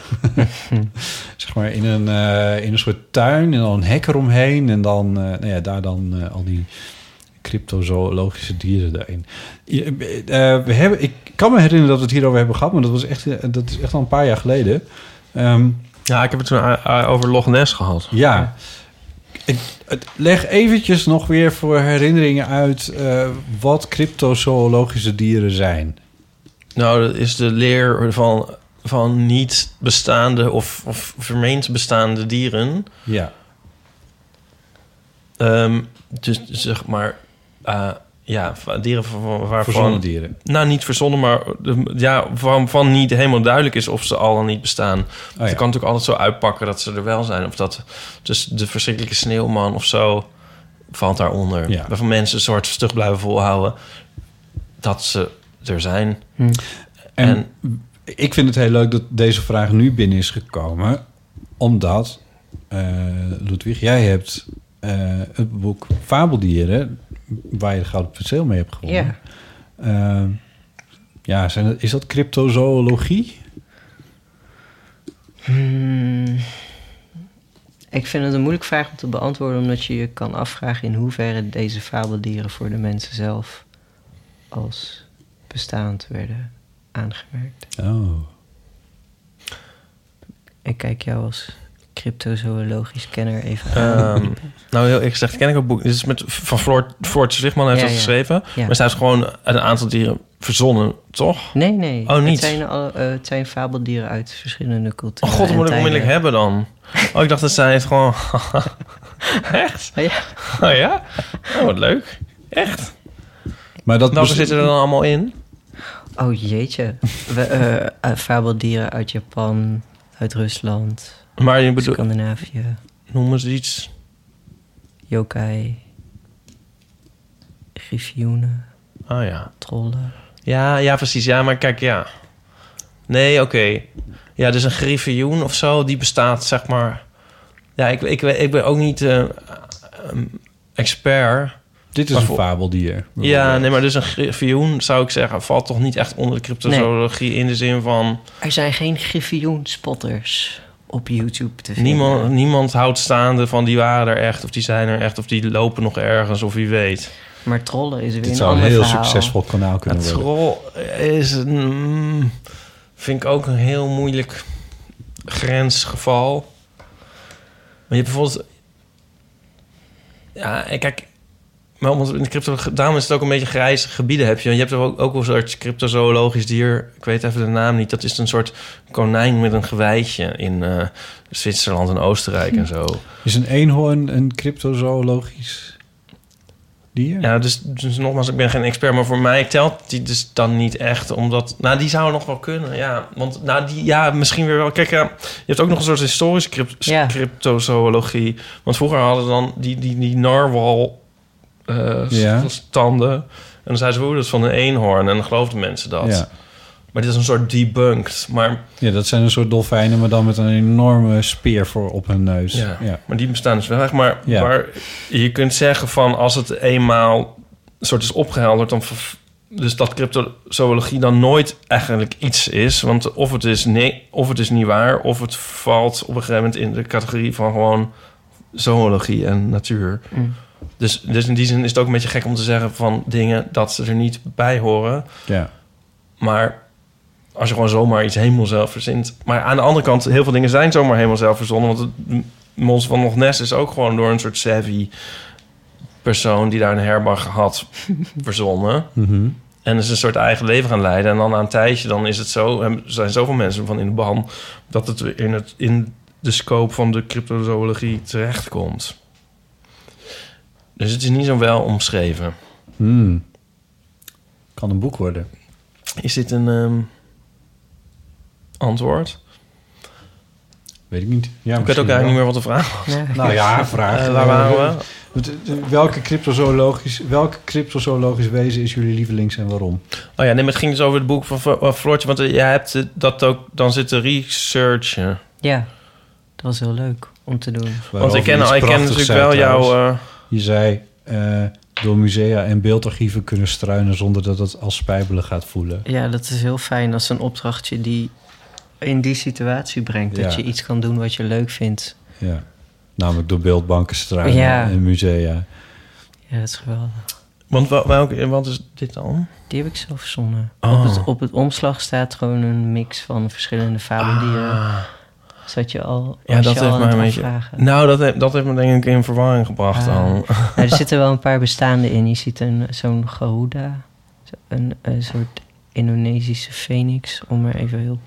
<laughs> zeg maar in een, eh, in een soort tuin en dan een hek eromheen. En dan, eh, nou ja, daar dan eh, al die cryptozoologische dieren erin. Je- eh, we hebben, ik kan me herinneren dat we het hierover hebben gehad, maar dat, was echt, eh, dat is echt al een paar jaar geleden. Ehm, Ja, ik heb het toen eh, over Loch Ness gehad. ja. Ik, het- leg eventjes nog weer voor herinneringen uit wat cryptozoologische dieren zijn. Nou, dat is de leer van, van niet bestaande of, of vermeend bestaande dieren. Ja. Ehm, dus zeg maar, eh, ja, dieren van- van- waarvan... Verzonnen dieren. Nou, niet verzonnen, maar de- ja, van, van niet helemaal duidelijk is of ze al dan niet bestaan. ja. Het kan natuurlijk altijd zo uitpakken dat ze er wel zijn. Of dat dus de verschrikkelijke sneeuwman of zo valt daaronder. Ja. Waarvan mensen een soort stug blijven volhouden dat ze er zijn. En, ik vind het heel leuk dat deze vraag nu binnen is gekomen. Omdat, eh Ludwig, jij hebt eh, het boek Fabeldieren... waar je de Gouden Penseel mee hebt gewonnen. Ja, ja zijn dat, is dat cryptozoologie? Hmm. Ik vind het een moeilijke vraag om te beantwoorden, omdat je je kan afvragen in hoeverre deze fabeldieren voor de mensen zelf als bestaand werden aangemerkt. Oh. Ik kijk jou als cryptozoologisch kenner even. Ehm, nou, heel eerlijk gezegd ken ik ook boek. Dit is met van Floor, Floortje Zwichtman heeft Ja, dat ja. geschreven. Ja. Maar er staat gewoon een aantal dieren verzonnen, toch? Nee, nee. Oh, niet? Het zijn, al, eh, het zijn fabeldieren uit verschillende culturen. Oh god, dat moet ik onmiddellijk hebben dan. Oh, ik dacht dat zij het gewoon... <laughs> Echt? Oh ja. Oh ja? Oh, wat leuk. Echt? Maar dat bes- zitten er dan allemaal in? Oh jeetje. We, eh, eh, fabeldieren uit Japan, uit Rusland, Maar je bedoelt... Scandinavië, Noem eens iets. yokai, griffioenen, Oh ja. trollen. Ja, ja, precies. Ja, maar kijk, ja. Nee, oké. Ja, dus een griffioen of zo, die bestaat, zeg maar... Ja, ik, ik, ik ben ook niet eh, een expert. Dit is Maar een voor- fabeldier. Ja, nee, maar dus een griffioen, zou ik zeggen, valt toch niet echt onder de cryptozoologie in de zin van... Er zijn geen griffioenspotters op YouTube te vinden. Niemand, niemand houdt staande van die waren er echt, of die zijn er echt, of die lopen nog ergens, of wie weet. Maar trollen is weer Dit een zou een heel verhaal. succesvol kanaal kunnen Het worden. rol is een, mm, vind ik ook een heel moeilijk grensgeval. Maar je hebt bijvoorbeeld... Ja, en kijk... Maar omdat in de crypto... Daarom is het ook een beetje grijze gebieden heb je. Je hebt er ook, ook een soort cryptozoologisch dier. Ik weet even de naam niet. Dat is een soort konijn met een gewijtje in eh, Zwitserland en Oostenrijk en zo. Is een eenhoorn een cryptozoologisch dier? Ja, dus, dus nogmaals, ik ben geen expert, maar voor mij telt die dus dan niet echt, omdat... Nou, die zou nog wel kunnen, ja. Want, nou, die, ja, misschien weer wel. Kijk, ja, je hebt ook nog een soort historische crypt, Ja. cryptozoologie. Want vroeger hadden dan die, die, die narwal eh, Ja. standen. En dan zeiden ze, hoe, dat is van een eenhoorn. En dan geloofden mensen dat. Ja. Maar dit is een soort debunked. Maar Ja, dat zijn een soort dolfijnen, maar dan met een enorme speer voor op hun neus. Ja, Ja. maar die bestaan dus wel echt. Maar, Ja. maar je kunt zeggen van als het eenmaal een soort is opgehelderd, dan dus dat cryptozoologie dan nooit eigenlijk iets is, want of het is nee, of het is niet waar, of het valt op een gegeven moment in de categorie van gewoon zoologie en natuur. Mm. Dus, dus in die zin is het ook een beetje gek om te zeggen van dingen dat ze er niet bij horen. Ja. Maar als je gewoon zomaar iets helemaal zelf verzint. Maar aan de andere kant, heel veel dingen zijn zomaar helemaal zelf verzonnen. Want het- Monster van Loch Ness is ook gewoon door een soort savvy persoon die daar een herberg had <laughs> verzonnen. Mhm. En is een soort eigen leven gaan leiden. En dan na een tijdje, dan is het zo, er zijn zoveel mensen van in de ban, dat het in, het, in de scope van de cryptozoologie terechtkomt. Dus het is niet zo wel omschreven. Hmm. Kan een boek worden. Is dit een ehm, antwoord? Weet ik niet. Ja, ik weet ook eigenlijk niet meer wat de vraag was. Nou ja, vraag. Eh, waar waren we? Eh, Welke cryptozoologisch, welke cryptozoologisch wezen is jullie lievelings en waarom? Oh ja, nee, maar het ging dus over het boek van van Floortje. Want eh, jij hebt eh, dat ook, dan zitten researchen. Ja, dat was heel leuk om te doen. Want ik ken, ik ken natuurlijk wel jouw... Je zei eh, door musea en beeldarchieven kunnen struinen zonder dat het als spijbelen gaat voelen. Ja, dat is heel fijn als een opdrachtje die in die situatie brengt. Dat Ja. je iets kan doen wat je leuk vindt. Ja. Namelijk door beeldbanken struinen Ja. en musea. Ja, dat is geweldig. want welke, wat is dit dan? Die heb ik zelf verzonnen. Oh. Op, het, op het omslag staat gewoon een mix van verschillende fabeldieren. Ah. Zat je al, Ja, dat je heeft al mij een beetje... afvragen? Nou, dat heeft, dat heeft me denk ik in verwarring gebracht Ah. dan. Nou, er <laughs> zitten wel een paar bestaande in. Je ziet een, zo'n Garuda, zo- een, een soort Indonesische phoenix, om maar even heel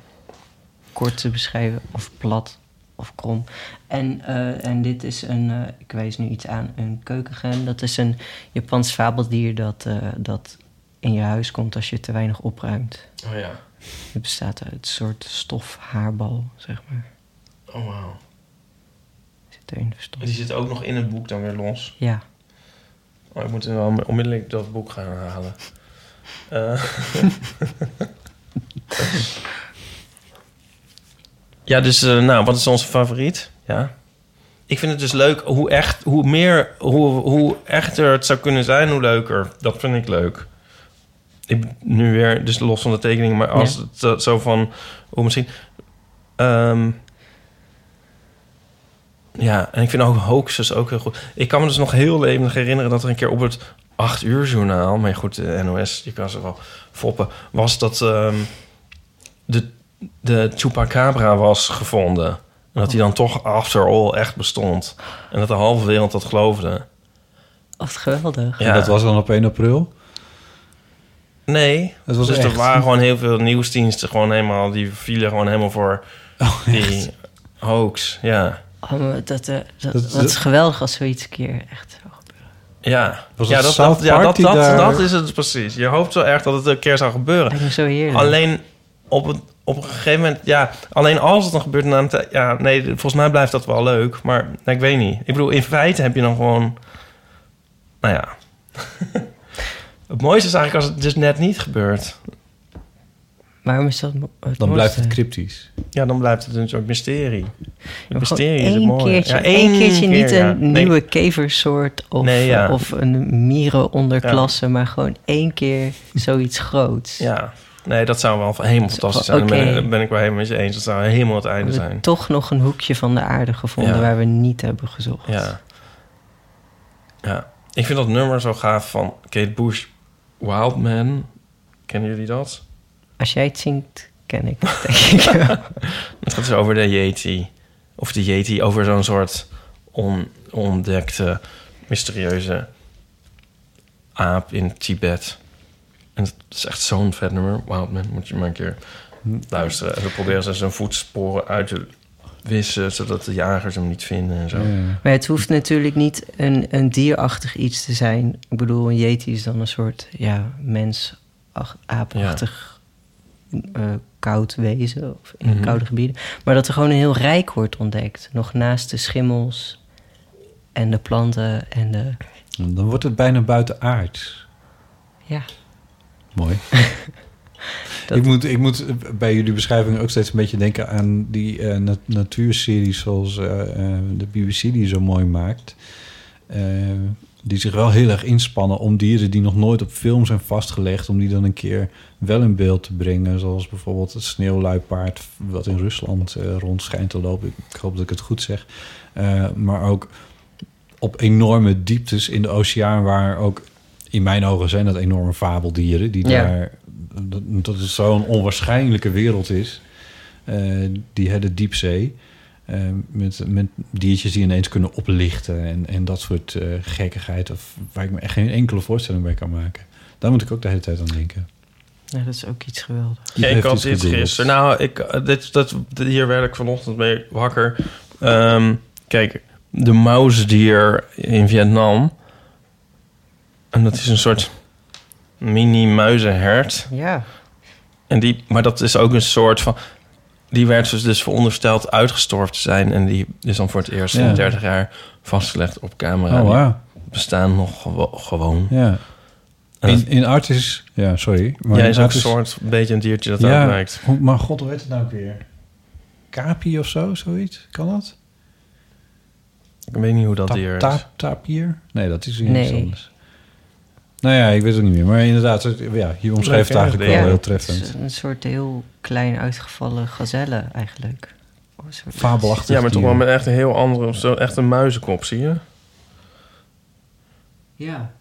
kort te beschrijven, of plat of krom. En, eh, en dit is een, eh, ik wijs nu iets aan, een keukengen. Dat is een Japans fabeldier dat, eh, dat in je huis komt als je te weinig opruimt. Oh ja. Het bestaat uit een soort stof haarbal, zeg maar. Oh wauw. Zit erin verstopt. Die zit ook nog in het boek dan weer los. Ja. Oh, ik moet wel onmiddellijk dat boek gaan halen. <laughs> Eh. <laughs> ja, dus eh, nou, wat is onze favoriet? Ja. Ik vind het dus leuk hoe echt, hoe meer, hoe, hoe echter het zou kunnen zijn, hoe leuker. Dat vind ik leuk. Ik nu weer, dus los van de tekening, maar als Ja. het zo van, hoe misschien. Ehm, ja, en ik vind ook hoaxes ook heel goed. Ik kan me dus nog heel levendig herinneren dat er een keer op het 8 uur journaal, maar goed, de NOS, je kan ze wel foppen, was dat ehm, de, de Chupacabra was gevonden. En dat hij dan toch after all echt bestond. En dat de halve wereld dat geloofde. Wat geweldig. Ja. En dat was dan op 1 april? Nee, Dat was dus echt. er waren gewoon heel veel nieuwsdiensten gewoon helemaal, die vielen gewoon helemaal voor Oh, die hoax. Ja, Oh, dat, eh, dat, Dat- dat, is geweldig als zoiets een keer echt zo gebeurt. ja. Was ja, het dat, ja, dat, dat, dat is het precies. Je hoopt zo erg dat het een keer zou gebeuren. Zo heerlijk. Alleen op, het, op een gegeven moment, ja, alleen als het dan gebeurt na een tijd, ja, nee, volgens mij blijft dat wel leuk, maar nee, ik weet niet. Ik bedoel, in feite heb je dan gewoon, nou ja. <laughs> het mooiste is eigenlijk als het dus net niet gebeurt. Waarom is dat het Dan blijft het cryptisch. Ja, dan blijft het een soort mysterie. Het gewoon mysterie is het mooie. keertje, Ja, één één keertje niet keer, ja. een Nee. nieuwe keversoort of, Nee, ja. of een mierenonderklasse, maar gewoon één keer zoiets groots. Ja, nee, dat zou wel helemaal fantastisch zijn. Oké. Daar ben, ik- ben ik wel helemaal met je eens. Dat zou helemaal het We einde hebben zijn. toch nog een hoekje van de aarde gevonden Ja. waar we niet hebben gezocht. Ja. Ja. Ik vind dat nummer zo gaaf van Kate Bush, Wildman. Kennen jullie dat? Als jij het zingt, ken ik het, denk <laughs> ik wel. Het gaat dus over de Yeti. Of de Yeti, over zo'n soort on, ontdekte, mysterieuze aap in Tibet. En het is echt zo'n vet nummer. Wildman, moet je maar een keer luisteren. En dan proberen ze zijn voetsporen uit te wissen... zodat de jagers hem niet vinden en zo. Maar het hoeft natuurlijk niet een, een dierachtig iets te zijn. Ik bedoel, een yeti is dan een soort ja, mens, eh, koud wezen. Of in Mhm. koude gebieden. Maar dat er gewoon een heel rijk wordt ontdekt. Nog naast de schimmels en de planten en de... Dan wordt het bijna buitenaards. Ja. Mooi. <laughs> Dat- Ik, moet, ik moet bij jullie beschrijving ook steeds een beetje denken aan die nat- natuurseries zoals eh, de BBC die zo mooi maakt. Die zich wel heel erg inspannen om dieren die nog nooit op film zijn vastgelegd, om die dan een keer wel in beeld te brengen. Zoals bijvoorbeeld het sneeuwluipaard wat in Rusland eh, rond schijnt te lopen. Ik hoop dat ik het goed zeg. Eh, maar ook op enorme dieptes in de oceaan waar ook in mijn ogen zijn dat enorme fabeldieren die Ja. daar dat, dat het zo'n onwaarschijnlijke wereld is. eh, die hele diepzee. Eh, met, met diertjes die ineens kunnen oplichten en, en dat soort eh, gekkigheid. Of waar ik me echt geen enkele voorstelling bij kan maken. Daar moet ik ook de hele tijd aan denken. Ja, dat is ook iets geweldigs. Ik had dit gisteren. Nou, ik, eh, dit, dat, hier werd ik vanochtend mee wakker. Ehm, kijk, de mausdier in Vietnam. En dat is een soort mini-muizenhert. Ja. En die, maar dat is ook een soort van... Die werd dus, dus verondersteld uitgestorven te zijn. En die is dan voor het eerst Ja. in 30 jaar vastgelegd op camera. Oh, bestaan nog gewo- gewoon. Ja. En In, in Artis... Ja, sorry. Maar Jij is ook een soort beetje een diertje dat ja, hoe- Maar god, hoe heet het nou ook weer? Kapi of zo, zoiets? Kan dat? Ik weet niet hoe dat Ta- dier is. ta- Tapier? Nee, dat is iets Nee. anders. Nou ja, ik weet het niet meer. Maar inderdaad, het- ja, hier omschrijft het eigenlijk wel Ja, heel Het treffend. is een soort heel klein uitgevallen gazelle eigenlijk. Fabelachtig Ja, maar toch wel met echt een heel andere... Zo, echt een muizenkop, zie je? Ja.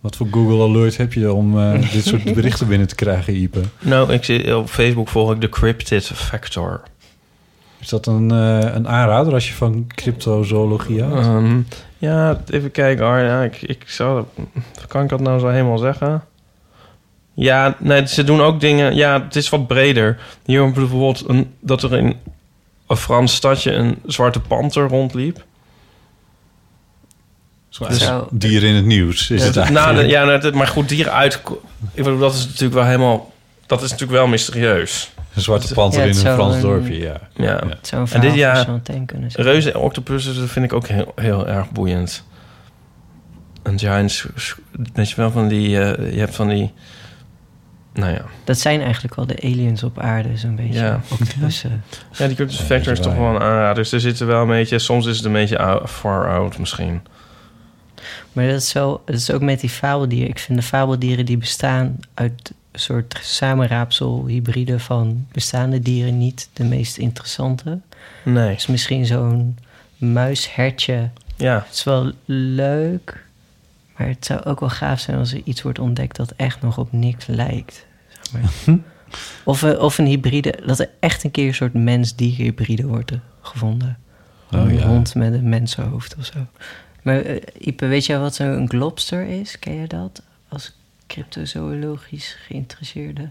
Wat voor Google Alert heb je om eh, <laughs> dit soort berichten binnen te krijgen, Ipe? Nou, ik zie, op Facebook volg ik de Cryptid Factor. Is dat een, eh, een aanrader als je van cryptozoologie houdt? Ehm, ja, even kijken. hoor. ja, ik, ik zou... Kan ik dat nou zo helemaal zeggen? Ja, nee, ze doen ook dingen... Ja, het is wat breder. Hier bijvoorbeeld een, dat er in een Frans stadje een zwarte panter rondliep. Dus dier in het nieuws is het Nou, eigenlijk. de- ja, nou, maar goed, dieren uit... Ik bedoel, dat is natuurlijk wel helemaal... Dat is natuurlijk wel mysterieus. Een zwarte panter in een Frans een- dorpje, ja. Ja. Een En dit jaar-. Reuzen en octopussen dat vind ik ook heel, heel erg boeiend. Een giant... Weet je wel, van die... eh, je hebt van die... Nou ja. Dat zijn eigenlijk wel de aliens op aarde, zo'n beetje. Ja. Octopussen. Ja, die Cryptus Ja, Factor is toch wel een aanrader. Dus er zitten wel een beetje... Soms is het een beetje far out misschien. Maar dat is, wel, dat is ook met die fabeldieren. Ik vind de fabeldieren die bestaan uit soort samenraapsel, hybride van bestaande dieren niet de meest interessante. Nee. Dus misschien zo'n muishertje. Ja. Het is wel leuk, maar het zou ook wel gaaf zijn als er iets wordt ontdekt dat echt nog op niks lijkt. Zeg maar. <laughs> of, een- of een hybride, dat er echt een keer een soort mens-dier-hybride wordt gevonden. Oh, een ja. hond met een mensenhoofd of zo. Maar eh, Ipe, weet jij wat zo'n globster is? Ken je dat? Als cryptozoologisch geïnteresseerde?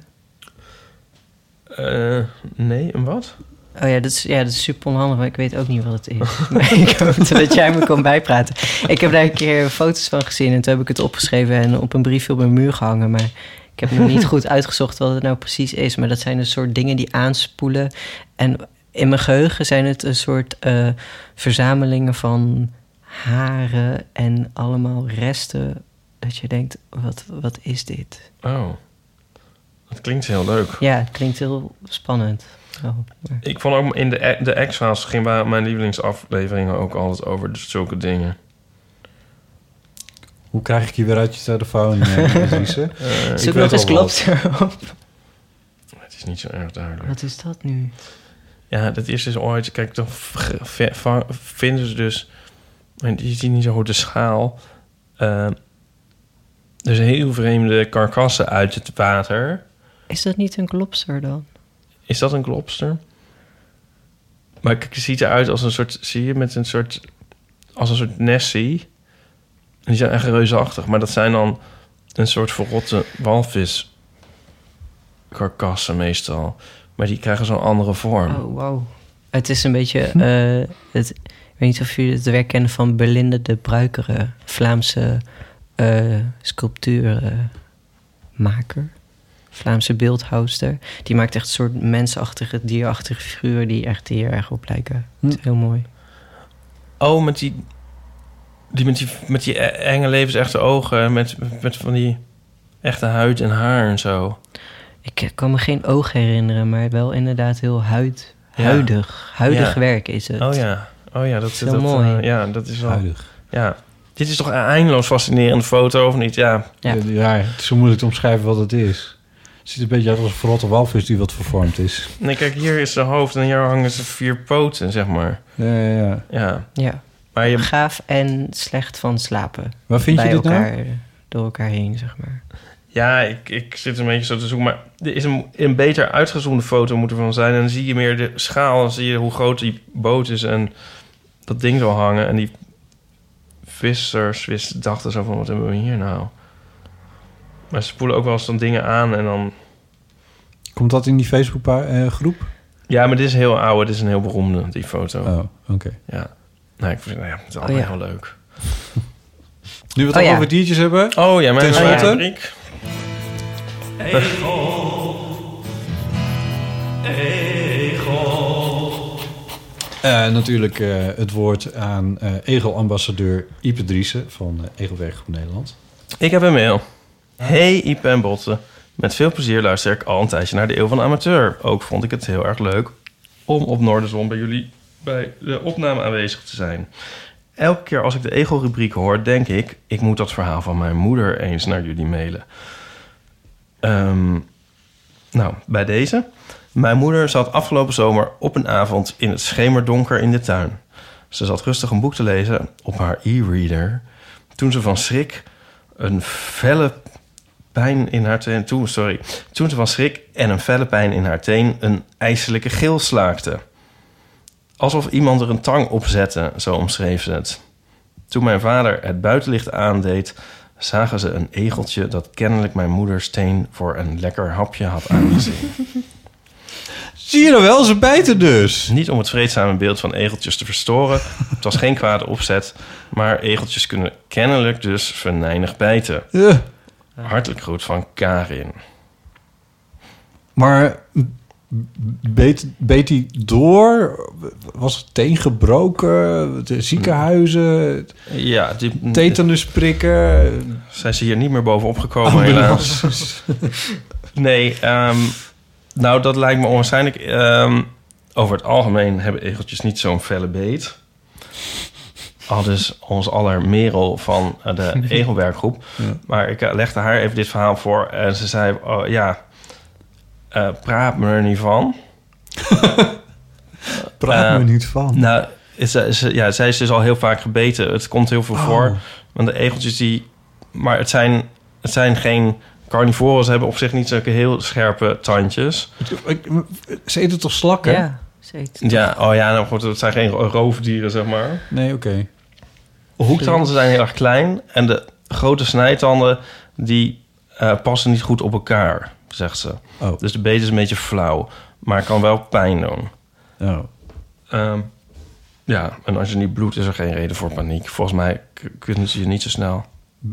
Eh, nee, een wat? Oh ja dat, is, ja, dat is super onhandig, maar ik weet ook niet wat het is. <laughs> maar ik hoop dat jij me kon bijpraten. Ik heb daar een keer foto's van gezien en toen heb ik het opgeschreven en op een briefje op mijn muur gehangen. Maar ik heb nog niet goed uitgezocht wat het nou precies is. Maar dat zijn een soort dingen die aanspoelen. En in mijn geheugen zijn het een soort eh, verzamelingen van haren en allemaal resten. Dat je denkt, wat, wat is dit? Oh. Dat klinkt heel leuk. Ja, het klinkt heel spannend. Oh, Ik vond ook in de, de X-Files ging waar mijn lievelingsafleveringen ook altijd over zulke dingen. Hoe krijg ik je weer uit je telefoon, eh, <laughs> Elise? Eh, Zoek nog eens klopt op. het is niet zo erg duidelijk. Wat is dat nu? Ja, dat is dus ooit... Kijk, dan vinden ze dus... en Je ziet niet zo goed de schaal. eh, dus heel vreemde karkassen uit het water. Is dat niet een klopster dan? Is dat een klopster? Maar het ziet eruit als een soort... Zie je, met een soort... Als een soort Nessie. En die zijn echt reusachtig. Maar dat zijn dan een soort verrotte walvis karkassen meestal. Maar die krijgen zo'n andere vorm. Oh, wow. Het is een beetje... eh, het, ik weet niet of jullie het werk kennen van Berlinde de Bruikere. Vlaamse eh sculpturenmaker. Vlaamse beeldhouster. Die maakt echt een soort mensachtige, dierachtige figuren... die echt hier erg op lijken. Is heel mooi. Oh, met die, die, met die, met die enge levensechte ogen. Met, met van die echte huid en haar en zo. Ik kan me geen oog herinneren... maar wel inderdaad heel huid, Ja. huidig. Huidig Ja. werk is het. Oh ja, oh ja, dat heel dat, mooi. eh, ja, dat is wel. Huidig. Ja, dit is toch een eindeloos fascinerende foto of niet? Ja, Ja. Het is zo moeilijk te omschrijven wat het is. Het ziet een beetje uit als een verrotte walvis die wat vervormd is. nee, kijk, hier is zijn hoofd en hier hangen ze vier poten, zeg maar. Ja, ja, ja. Ja, Ja. maar je, Gaaf en slecht van slapen. Waar vind je dit nou? elkaar, door elkaar heen, zeg maar. Ja, ik, ik zit een beetje zo te zoeken. Maar er is een, een beter uitgezoomde foto moet ervan zijn. En dan zie je meer de schaal. Dan zie je hoe groot die boot is. En dat ding zal hangen. En die vissers wisten, dachten zo van... Wat hebben we hier nou? Maar ze spoelen ook wel eens dan dingen aan. En dan... Komt dat in die Facebook-groep? Ja, maar dit is heel oude. Dit is een heel beroemde, die foto. Oh, oké. Ja. Nou, ik vind nou ja, het is allemaal Oh, ja. heel leuk. Nu we het Oh, al ja. over diertjes hebben. Oh ja, mijn Ten rubriek. Eh, natuurlijk eh, het woord aan eh Egel-ambassadeur Ipe Driessen van Egelwerkgroep Nederland. Ik heb een mail. Hey Ipe en Botte. Met veel plezier luister ik al een tijdje naar de Eeuw van de Amateur. Ook vond ik het heel erg leuk om op Noorderzon bij jullie bij de opname aanwezig te zijn. Elke keer als ik de Egel-rubriek hoor, denk ik... ik moet dat verhaal van mijn moeder eens naar jullie mailen. Ehm, nou, bij deze. Mijn moeder zat afgelopen zomer op een avond in het schemerdonker in de tuin. Ze zat rustig een boek te lezen op haar e-reader... toen ze van schrik een felle pijn in haar teen... Sorry, toen ze van schrik en een felle pijn in haar teen... een ijselijke gil slaakte. Alsof iemand er een tang op zette, zo omschreef ze het. Toen mijn vader het buitenlicht aandeed... zagen ze een egeltje dat kennelijk mijn moeders teen... voor een lekker hapje had aangezien. <laughs> Zie je nou wel, ze bijten dus. Niet om het vreedzame beeld van egeltjes te verstoren. <laughs> Het was geen kwade opzet. Maar egeltjes kunnen kennelijk dus venijnig bijten. Ja. Hartelijk groet van Karin. Maar beet, beet hij door? Was het teen gebroken? De ziekenhuizen? Ja, die, Tetanus prikken? Zijn ze hier niet meer bovenop gekomen, Ambulance. helaas. nee, ehm, nou, dat lijkt me onwaarschijnlijk. Ehm, over het algemeen hebben egeltjes niet zo'n felle beet. Al dus ons aller Merel van eh, de <laughs> Egelwerkgroep. Ja. Maar ik eh, legde haar even dit verhaal voor. En ze zei, oh, ja, eh, praat me er niet van. <laughs> Praat me niet van. Nou, ze- ja, zij is dus al heel vaak gebeten. Het komt heel veel Oh. voor. Want de egeltjes die... Maar het zijn, het zijn geen carnivoren. Ze hebben op zich niet zulke heel scherpe tandjes. Ze eten toch slakken? Ja, ze eten Ja, oh ja, nou goed, het zijn geen roofdieren, zeg maar. Nee, oké. Hoektanden zijn heel erg klein. En de grote snijtanden, die eh, passen niet goed op elkaar, zegt ze. Oh. Dus de beet is een beetje flauw. Maar kan wel pijn doen. Oh. Ehm, ja, en als je niet bloedt, is er geen reden voor paniek. Volgens mij kunnen ze je niet zo snel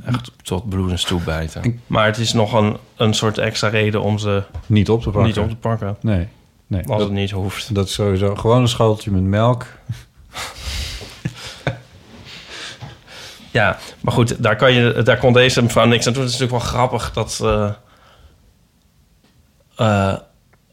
echt tot bloedens toe bijten. Maar het is nog een, een soort extra reden om ze Niet op te pakken. niet op te pakken. Nee. nee. Als dat, het niet hoeft. dat is sowieso gewoon een schoteltje met melk. Ja, maar goed, daar, kan je, daar kon deze mevrouw niks aan doen. Het is natuurlijk wel grappig dat... eh, eh,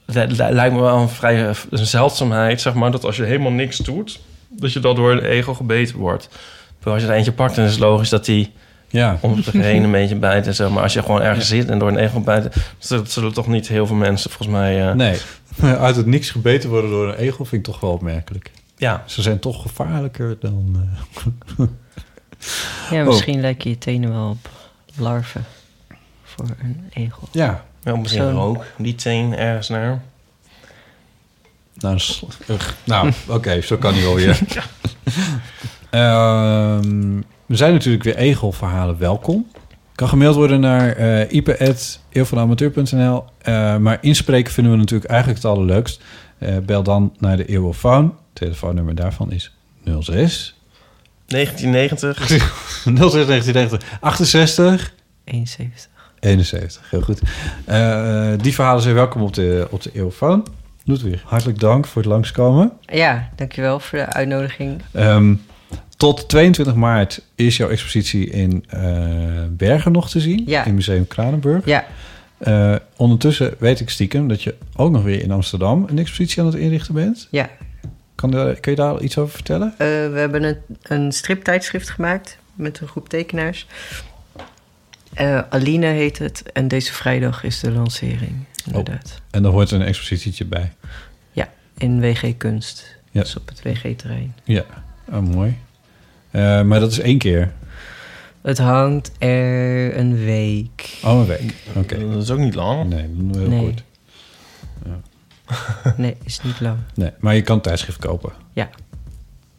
dat li- lijkt me wel een vrij een zeldzaamheid, zeg maar... dat als je helemaal niks doet, dat je dan door een egel gebeten wordt. Terwijl als je er eentje pakt, dan is het logisch dat die Ja. om zich heen een beetje bijt en zo. Maar als je gewoon ergens zit en door een egel bijt... dat zullen toch niet heel veel mensen volgens mij... eh, Nee. <laughs> Uit het niks gebeten worden door een egel vind ik toch wel opmerkelijk. Ja. Ze zijn toch gevaarlijker dan... eh, Ja, Oh. misschien lijken je tenen wel op larven voor een egel. Ja. Ja, misschien ook die teen ergens naar. Nou, nou <laughs> oké, zo kan hij wel weer. <laughs> Ehm, er zijn natuurlijk weer egelverhalen welkom. Kan gemaild worden naar eh ipe.eeuwvanamateur.nl. Eh, maar inspreken vinden we natuurlijk eigenlijk het allerleukst. Eh, bel dan naar de Eeuwofoon. Telefoonnummer daarvan is 06 1990. 06 1990 68 71. 71, heel goed. Eh, die verhalen zijn welkom op de, op de Eeuwfoon. Ludwig, hartelijk dank voor het langskomen. Ja, dankjewel voor de uitnodiging. Ehm, tot 22 maart is jouw expositie in eh, Bergen nog te zien. Ja. In Museum Kranenburg. Ja. Eh, ondertussen weet ik stiekem dat je ook nog weer in Amsterdam een expositie aan het inrichten bent. Ja. Kan, kun je daar iets over vertellen? Eh, we hebben een, een striptijdschrift gemaakt met een groep tekenaars. Aline heet het. En deze vrijdag is de lancering, inderdaad. En daar hoort een expositietje bij. Ja, in WG Kunst. Ja. Dus op het WG-terrein. Ja, oh, mooi. Eh, maar dat is één keer. Het hangt er een week. Oh, een week. Oké. Dat is ook niet lang. Nee, dat is heel Nee. kort. <laughs> Nee, is niet lang. Nee, maar je kan tijdschrift kopen. Ja.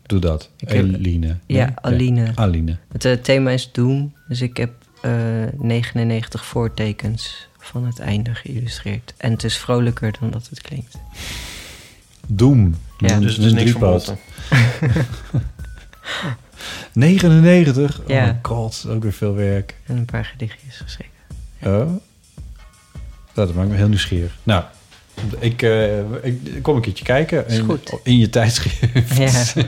Doe dat. Ik heb- Eline. Ja, Nee? Aline. Aline. Het eh, thema is Doom, dus ik heb eh 99 voortekens van het einde geïllustreerd. En het is vrolijker dan dat het klinkt. Doom. Ja. Dus een het is niks verboden. <laughs> 99? Oh Ja. my god, ook weer veel werk. En een paar gedichtjes geschreven. Oh. Nou, dat maakt me heel nieuwsgierig. Nou, ik, eh, ik, kom een keertje kijken. Is in, goed. in je tijdschrift. Ja.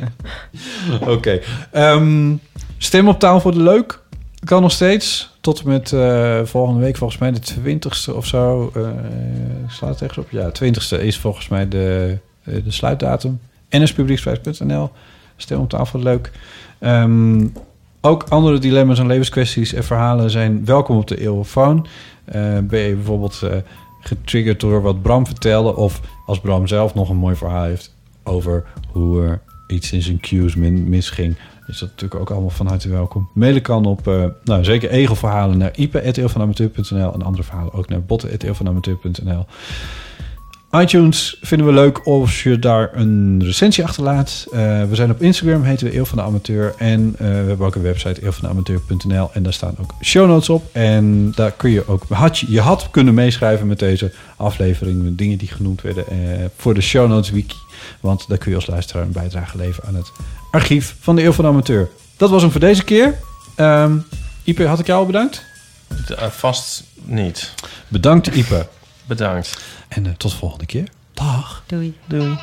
<laughs> Oké. Ehm, stem op taal voor de leuk. Kan nog steeds. Tot en met eh, volgende week, volgens mij de 20ste of zo. eh slaat het ergens op? Ja, 20ste is volgens mij de, de sluitdatum. nspublieksprijs.nl. Stem op taal voor de leuk. Ehm, ook andere dilemma's en levenskwesties en verhalen zijn welkom op de Eeuwenfoon. Eh ben je bijvoorbeeld eh, getriggerd door wat Bram vertelde... of als Bram zelf nog een mooi verhaal heeft over hoe er iets in zijn cues misging... is dat natuurlijk ook allemaal van harte welkom. Mailen kan op, eh, nou zeker egelverhalen naar ipe.eeuwvanamateur.nl... en andere verhalen ook naar botten.eeuwvanamateur.nl. iTunes vinden we leuk als je daar een recensie achterlaat. Eh, we zijn op Instagram, heten we Eeuw van de Amateur. En eh, we hebben ook een website, eeuwvandeamateur.nl. En daar staan ook show notes op. En daar kun je ook... Had je, je had kunnen meeschrijven met deze aflevering... met dingen die genoemd werden eh, voor de show notes wiki. Want daar kun je als luisteraar een bijdrage leveren aan het archief van de Eeuw van de Amateur. Dat was hem voor deze keer. Ehm Ipe, had ik jou al bedankt? Vast niet. Bedankt, Ipe. Bedankt. En eh, tot de volgende keer. Dag. Doei. Doei.